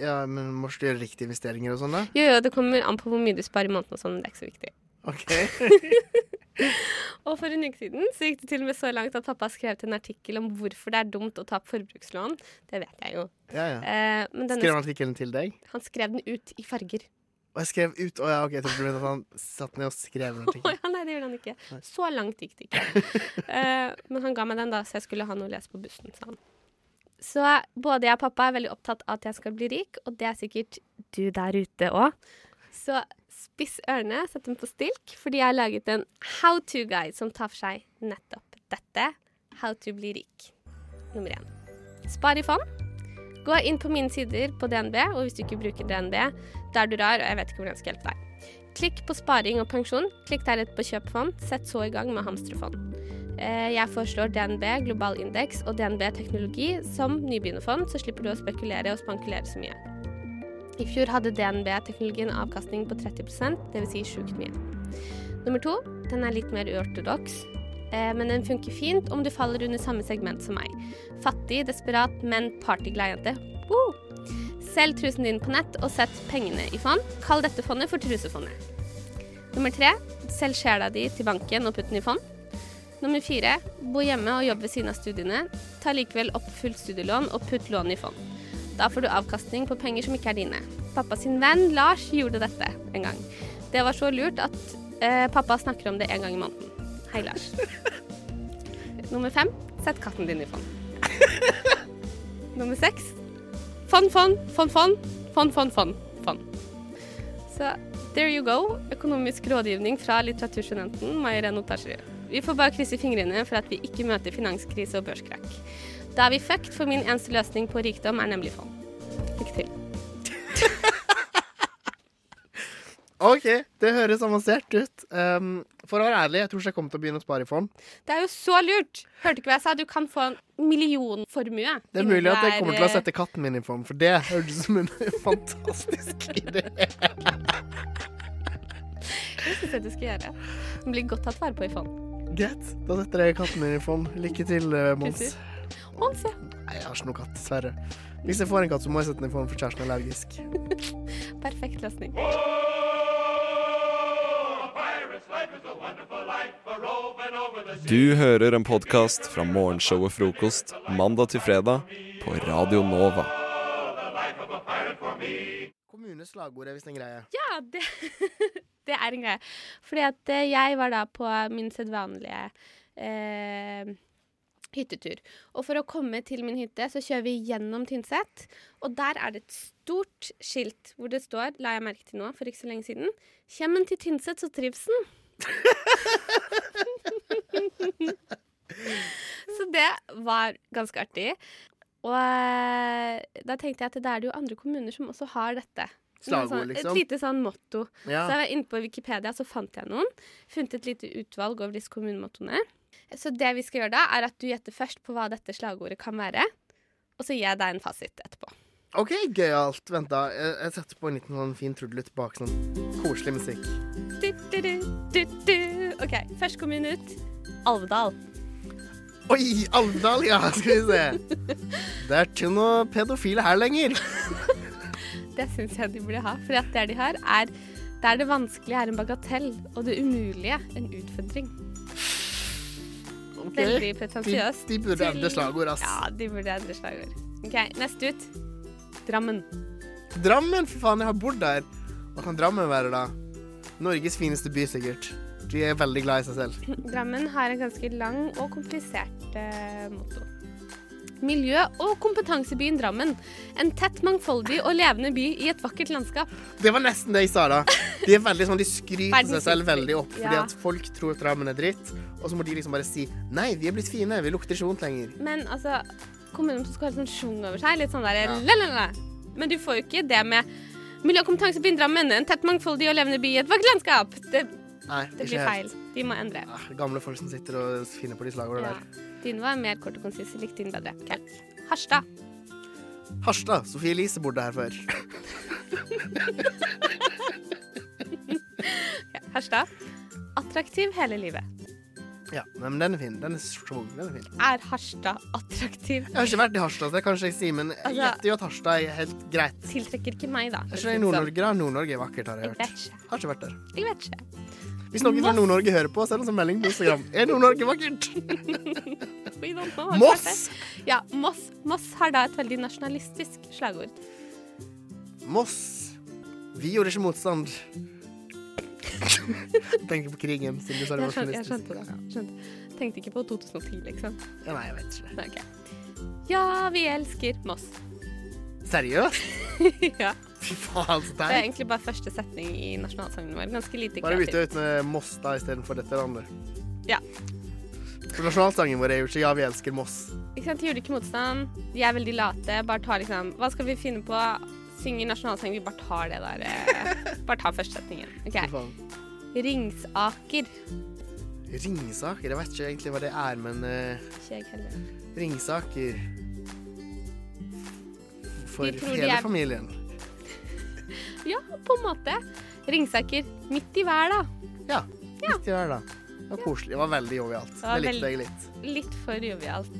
Ja, men må du gjøre riktige investeringer og sånn, da? Jo, jo, det kommer an på hvor mye du sparer i måneden og sånn, men det er ikke så viktig. Ok. Og for en uke siden så gikk det til og med så langt at pappa skrev til en artikkel om hvorfor det er dumt å ta opp forbrukslån. Det vet jeg jo. Ja, ja. Eh, men denne- Skrev han artikkelen til deg? Han skrev den ut i farger. Og jeg skrev ut Å ja, OK, jeg trodde at han satt ned og skrev en artikkel. ja, nei, det gjorde han ikke. Så langt gikk det ikke. Eh, men han ga meg den da, så jeg skulle ha noe å lese på bussen, sa han. Så både jeg og pappa er veldig opptatt av at jeg skal bli rik, og det er sikkert du der ute òg. Så spiss ørene, sett dem på stilk, fordi jeg har laget en how to-guide som tar for seg nettopp dette. How to bli rik. Nummer én. Spar i fond. Gå inn på mine sider på DNB, og hvis du ikke bruker DNB, da er du rar, og jeg vet ikke hvordan jeg skal hjelpe deg. Klikk på sparing og pensjon. Klikk deretter på kjøp fond. Sett så i gang med hamstrefond. Eh, Jeg foreslår DNB global indeks og DNB teknologi som nybegynnerfond, så slipper du å spekulere og spankulere så mye. I fjor hadde DNB teknologien avkastning på 30% dvs. Si sjukt mye. Nummer to, den er litt mer uortodoks, eh, men den funker fint om du faller under samme segment som meg. Fattig, desperat, men partyglad jente. Woo! Selg trusen din på nett og sett pengene i fond. Kall dette fondet for trusefondet. Nummer tre, selg sjela di til banken og putt den i fond. Nummer fire bo hjemme og jobb ved siden av studiene. Ta likevel opp fullt studielån og putt lånet i fond. Da får du avkastning på penger som ikke er dine. Pappa sin venn Lars gjorde dette en gang. Det var så lurt at eh, pappa snakker om det en gang i måneden. Hei, Lars. Nummer fem sett katten din i fond. Nummer seks fond, fond, fond, fond, fond, fond, fond. fond. Så there you go. Økonomisk rådgivning fra litteraturstudenten Mairén Otasjrud. Vi får bare krysse fingrene for at vi ikke møter finanskrise og børskrakk. Da er vi fucked, for min eneste løsning på rikdom er nemlig fond. Lykke til. OK, det høres avansert ut. Um, For å være ærlig, jeg tror ikke jeg kommer til å begynne å spare i fond. Det er jo så lurt! Hørte ikke hva jeg sa? Du kan få en millionformue. Det er mulig at jeg kommer til å sette katten min i fond, for det hørtes ut som en fantastisk idé. Det syns jeg du skal gjøre. Den blir godt tatt vare på i fond. Greit, da setter jeg katten min i fond. Lykke til, eh, Mons. Mons, ja. Nei, jeg har ikke noe katt, dessverre. Hvis jeg får en katt, så må jeg sette den i fond, for kjæresten er allergisk. Perfekt løsning. Du hører en podkast fra morgenshowet Frokost mandag til fredag på Radio Nova. Kommuneslagord er visst en greie. Ja, det, det er en greie. Fordi at eh, jeg var da på min sedvanlige eh, hyttetur. Og for å komme til min hytte, så kjører vi gjennom Tynset. Og der er det et stort skilt hvor det står, la jeg merke til nå for ikke så lenge siden, Kjem en til Tynset, så trives den. så det var ganske artig. Og eh, da tenkte jeg at da er det jo andre kommuner som også har dette. Slagord, Sånn- liksom? Et lite sånn motto. Ja. Så jeg var inne på Wikipedia, så fant jeg noen. Funnet et lite utvalg over disse kommunemottoene. Så det vi skal gjøre da, er at du gjetter først på hva dette slagordet kan være. Og så gir jeg deg en fasit etterpå. OK, gøyalt. Vent, da. Jeg, jeg setter på en liten sånn fin trudelutt bak, sånn koselig musikk. Du, du, du. OK, første kommune ut. Alvdal. Oi, Alvdal, ja, skal vi se. Det er ikke noe pedofile her lenger. Det syns jeg de burde ha. For at det de har, er der det vanskelige er en bagatell, og det umulige en utfordring. Okay. Veldig pretensiøst. de- de burde endre slagord, ass. Ja, de burde endre slagord. OK, neste ut. Drammen. Drammen, for faen, jeg har bodd der. Hva kan Drammen være, da? Norges fineste by, sikkert. De er veldig glad i seg selv. Drammen har en ganske lang og komplisert eh, motto. Miljø- og kompetansebyen Drammen. En tett, mangfoldig og levende by i et vakkert landskap. Det var nesten det jeg sa, da. De er veldig sånn, de skryter seg selv veldig opp, fordi Ja. at folk tror at Drammen er dritt, og så må de liksom bare si nei, vi er blitt fine, vi lukter ikke vondt lenger. Men altså, kommunen som skal ha litt sånn sjung over seg, litt sånn der Ja. lalalala. Men du får jo ikke det med miljø- og kompetansebyen Drammen, en tett, mangfoldig og levende by i et vakkert landskap. Det, Nei, det blir helt. feil. De må endre. Ja, Gamle folk som sitter og finner på de slagordene Ja. der. Din var mer kort og konsis. Jeg likte din bedre. Ok. Harstad. Harstad. Sofie Elise bodde her før. Ok, Harstad. Attraktiv hele livet. Ja, men den er fin. Den er strong. Den er fin. Er Harstad attraktiv? Jeg har ikke vært i Harstad, så det kan ikke jeg si, men jeg Altså- gjetter jo at Harstad er helt greit. Tiltrekker ikke meg, da. Er ikke det i Nord-Norge, da? Nord-Norge er vakkert, har jeg Jeg hørt. vet ikke. Har ikke vært der. Jeg vet ikke. Hvis noen fra Nord-Norge hører på, send oss en melding på Instagram. Er Nord-Norge vakkert? Moss! Ja, Moss. Moss har da et veldig nasjonalistisk slagord. Moss. Vi gjorde ikke motstand. Tenker på krigen, siden du sa det var skjønte, jeg skjønte det. Skjønte. Tenkte ikke på 2010, liksom. Ja, nei, jeg vet ikke. det. ok. Ja, vi elsker Moss. Seriøst? ja. Fy faen, så Det er egentlig bare første setning i nasjonalsangen vår. Ganske lite Bare bytte ut med Moss da istedenfor dette landet. Ja. For nasjonalsangen vår er jo ikke 'Ja, vi elsker Moss'. Ikke sant, De gjorde ikke motstand. De er veldig late. Bare tar liksom Hva skal vi finne på? Synger nasjonalsang. Vi bare tar det der. eh, bare tar første setningen. OK. Ringsaker. Ringsaker? Jeg vet ikke egentlig hva det er, men eh, Ikke jeg heller. Ringsaker For hele er- familien. Ja, på en måte. Ringsaker midt i hver, da. Ja. Midt i hver, da. Det var koselig. Det var veldig jovialt. Det Det likte jeg litt. Litt for jovialt.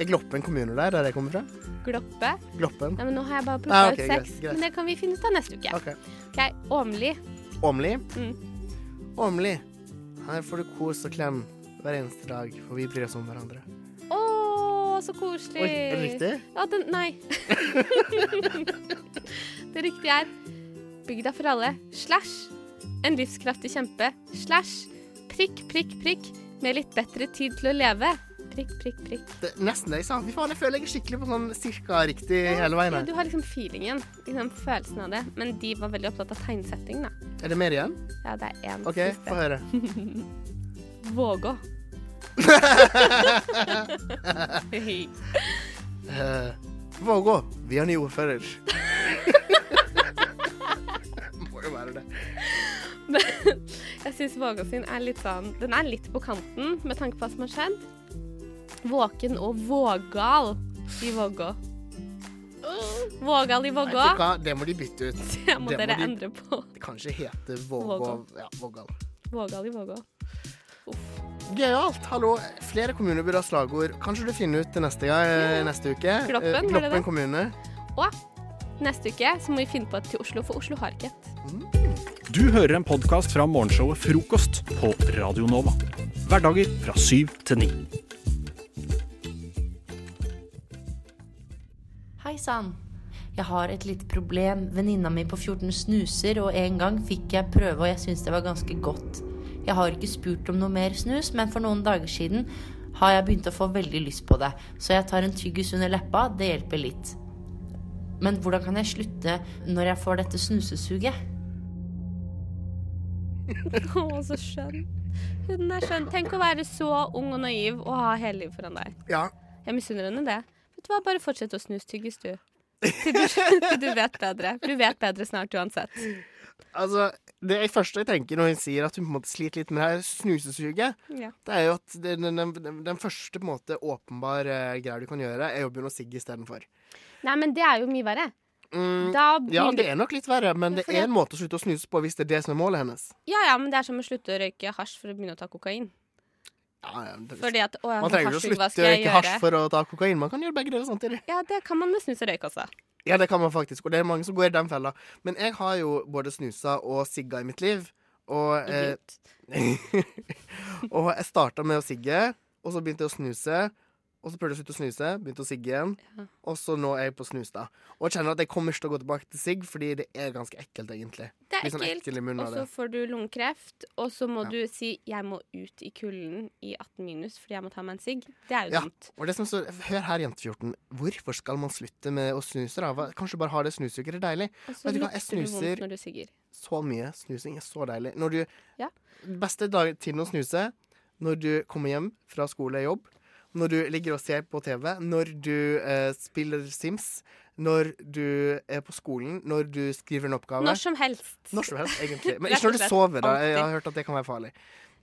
Er Gloppen kommune der, der jeg kommer fra? Gloppe. Gloppen. Nei, men nå har jeg bare plukka Ah, ok, ut seks. Men det kan vi finne ut av neste uke. OK. okay Åmli. Åmli? Mm. Åmli. Her får du kos og klem hver eneste dag, for vi bryr oss om hverandre. Så koselig. Oi, er det riktig? Ja, den Nei. det riktige er Bygda for alle slash en livskraftig kjempe slash prikk, prikk, prikk med litt bedre tid til å leve. Prikk, prikk, prikk. Det nesten det jeg sa. Fy faen, jeg føler jeg er skikkelig på sånn cirka riktig hele veien Ja, du har liksom feelingen. Liksom følelsen av det. Men de var veldig opptatt av tegnsetting, da. Er det mer igjen? Ja, det er én OK, få høre. Vågå. Eh, Vågå, vi har ny ordfører. Må jo være det. Men jeg syns Vågå sin er litt sånn Den er litt på kanten med tanke på hva som har skjedd. Våken og vågal i Vågå. Vågal i Vågå. det må de bytte ut. Det må dere de endre på. Kanskje hete Vågå. Ja, Vågal. Vågal i Vågå. Gøyalt. Hallo. Flere kommuner burde ha slagord. Kanskje du finner ut det neste, gang, eh, neste uke. Gloppen, Eh, var det kommune. det? Og neste uke så må vi finne på et til Oslo, for Oslo har ikke et. Du hører en podkast fra morgenshowet Frokost på Radio Nova. Hverdager fra syv til ni. Hei sann. Jeg har et lite problem. Venninna mi på 14 snuser, og en gang fikk jeg prøve, og jeg syns det var ganske godt. Jeg har ikke spurt om noe mer snus, men for noen dager siden har jeg begynt å få veldig lyst på det, så jeg tar en tyggis under leppa. Det hjelper litt. Men hvordan kan jeg slutte når jeg får dette snusesuget? Å, så skjønn. Hun er skjønn. Tenk å være så ung og naiv og ha hele livet foran deg. Ja. Jeg misunner henne det. Vet du hva, Bare fortsett å snustyggis, du. Til du, til du vet bedre. Du vet bedre snart uansett. Altså, det første jeg tenker når hun sier at hun på en måte sliter litt med det her snusesuget, Ja. det er jo at den, den, den, den første på en måte åpenbare greia du kan gjøre, er å begynne å sigge istedenfor. Nei, men det er jo mye verre. Mm, ja, det er nok litt verre, men det er en måte å slutte å snuse på hvis det er det som er målet hennes. Ja, ja, men det er som å slutte å røyke hasj for å begynne å ta kokain. Ja, ja, det, Fordi at, å, man trenger ikke å slutte å røyke hasj for å ta kokain. Man kan gjøre begge deler samtidig. Ja, det kan man med snus og røyk også. Ja, det kan man faktisk, og det er mange som går i den fella. Men jeg har jo både snusa og sigga i mitt liv. Og, eh, og jeg starta med å sigge, og så begynte jeg å snuse. Og så prøvde jeg å slutte å snuse, begynte å sigge igjen. Og så nå er jeg på snus, da. Og jeg kjenner at jeg kommer ikke til å gå tilbake til sigg, fordi det er ganske ekkelt, egentlig. Det er sånn ekkelt, ekkel og så får du lungekreft, og så må du si 'jeg må ut i kulden i 18 minus fordi jeg må ta meg en sigg'. Det er jo Ja, dumt. og det som står, Hør her, jente14. Hvorfor skal man slutte med å snuse? da? Kanskje bare ha det snusuget? Det er deilig. Og så du lukter det vondt når du sigger. så mye. Snusing er så deilig. Når du, Ja. Beste dag, tiden å snuse når du kommer hjem fra skole og jobb. Når du ligger og ser på TV. Når du eh, spiller Sims. Når du er på skolen. Når du skriver en oppgave. Når som helst. Når som helst, egentlig. Men ikke når du sover. da Jeg har hørt at det kan være farlig.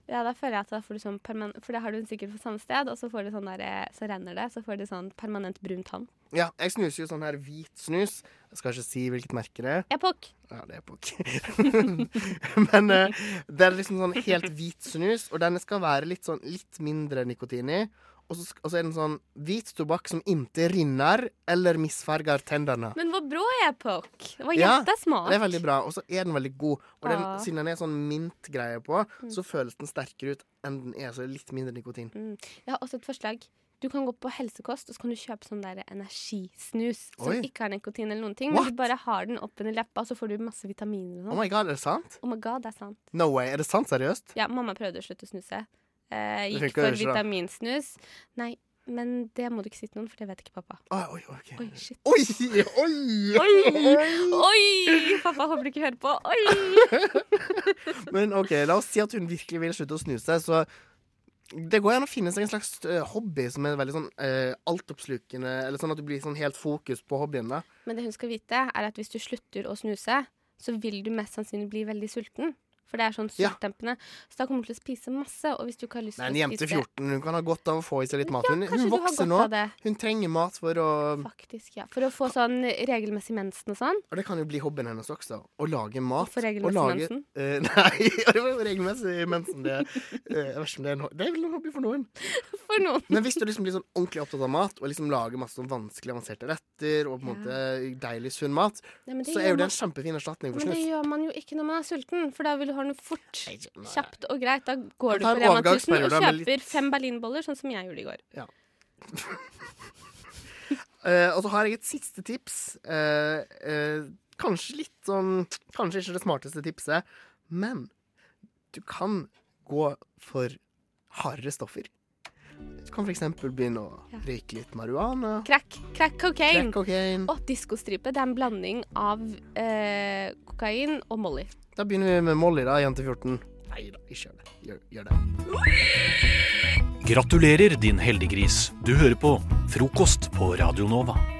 Ja, da føler jeg at da får du sånn permanent For det har du sikkert på samme sted, og så får du sånn der, eh, så renner det, så får du sånn permanent brun tann. Ja, jeg snuser jo sånn her hvit snus. Jeg skal ikke si hvilket merke det er. Epok. Ja, det er epok. Men uh, det er liksom sånn helt hvit snus, og den skal være litt sånn litt mindre nikotin i. Og så, og så er den sånn hvit tobakk som ikke rinner eller misfarger tennene. Men hvor bra er Puck? Det var Ja, det er veldig bra. Og så er den veldig god. Og den, Ah. siden den er sånn mint-greie på, Mm. så føles den sterkere ut enn den er. Så det er litt mindre nikotin. Mm. Jeg har også et forslag. Du kan gå på helsekost og så kan du kjøpe sånn der energisnus som Oi. ikke har nikotin eller noen ting. What? Men du bare har den oppunder leppa, så får du masse vitaminer og sånn. Oh my god, er det sant? Oh my god, det er sant. No way. Er det sant seriøst? Ja, mamma prøvde å slutte å snuse. Eh, gikk for ikke, vitaminsnus. Nei, men det må du ikke si til noen, for det vet ikke pappa. Oi, oi, okay. Oi, shit. Oi, oi, Oi! Oi! Pappa håper du ikke hører på. Oi! Men OK, la oss si at hun virkelig vil slutte å snuse, så det går an å finne seg en slags eh, hobby som er veldig sånn eh, altoppslukende, eller sånn at du blir sånn helt fokus på hobbyen, da. Men det hun skal vite, er at hvis du slutter å snuse, så vil du mest sannsynlig bli veldig sulten. For det er sånn Ja. Så da kommer hun til å spise masse. Og hvis du ikke har lyst Nei, en til å jente spise 14 hun kan ha godt av å få i seg litt mat. Ja, Hun, kanskje hun vokser nå. Hun trenger mat for å Faktisk, ja. For å få sånn regelmessig mensen og sånn. Og det kan jo bli hobbyen hennes også. Å lage mat. få regelmessig lage- mensen? Uh, nei, ja, regelmessig mensen. Det, uh, det er en Det er vel en hobby for noen. For noen. Men hvis du liksom blir sånn ordentlig opptatt av mat, og liksom lager masse sånn vanskelig avanserte retter, og på en måte deilig sunn mat, Nei, så er jo det en kjempefin erstatning for Men det gjør man jo ikke når man er sulten, for da vil du ha den fort, kjapt og greit. Da går du på Rema 1000 og kjøper litt... fem berlinboller, sånn som jeg gjorde i går. Ja. uh, og så har jeg et siste tips. Uh, uh, kanskje litt sånn Kanskje ikke det smarteste tipset, men du kan gå for hardere stoffer. Du kan f.eks. begynne å røyke litt marihuana. Crack. Crack cocaine. Crack cocaine. Og diskostripe. Det er en blanding av eh, kokain og Molly. Da begynner vi med Molly, da, jente 14. Nei da, ikke gjør det. Gjør, gjør det. Gratulerer, din heldiggris. Du hører på Frokost på Radio Nova.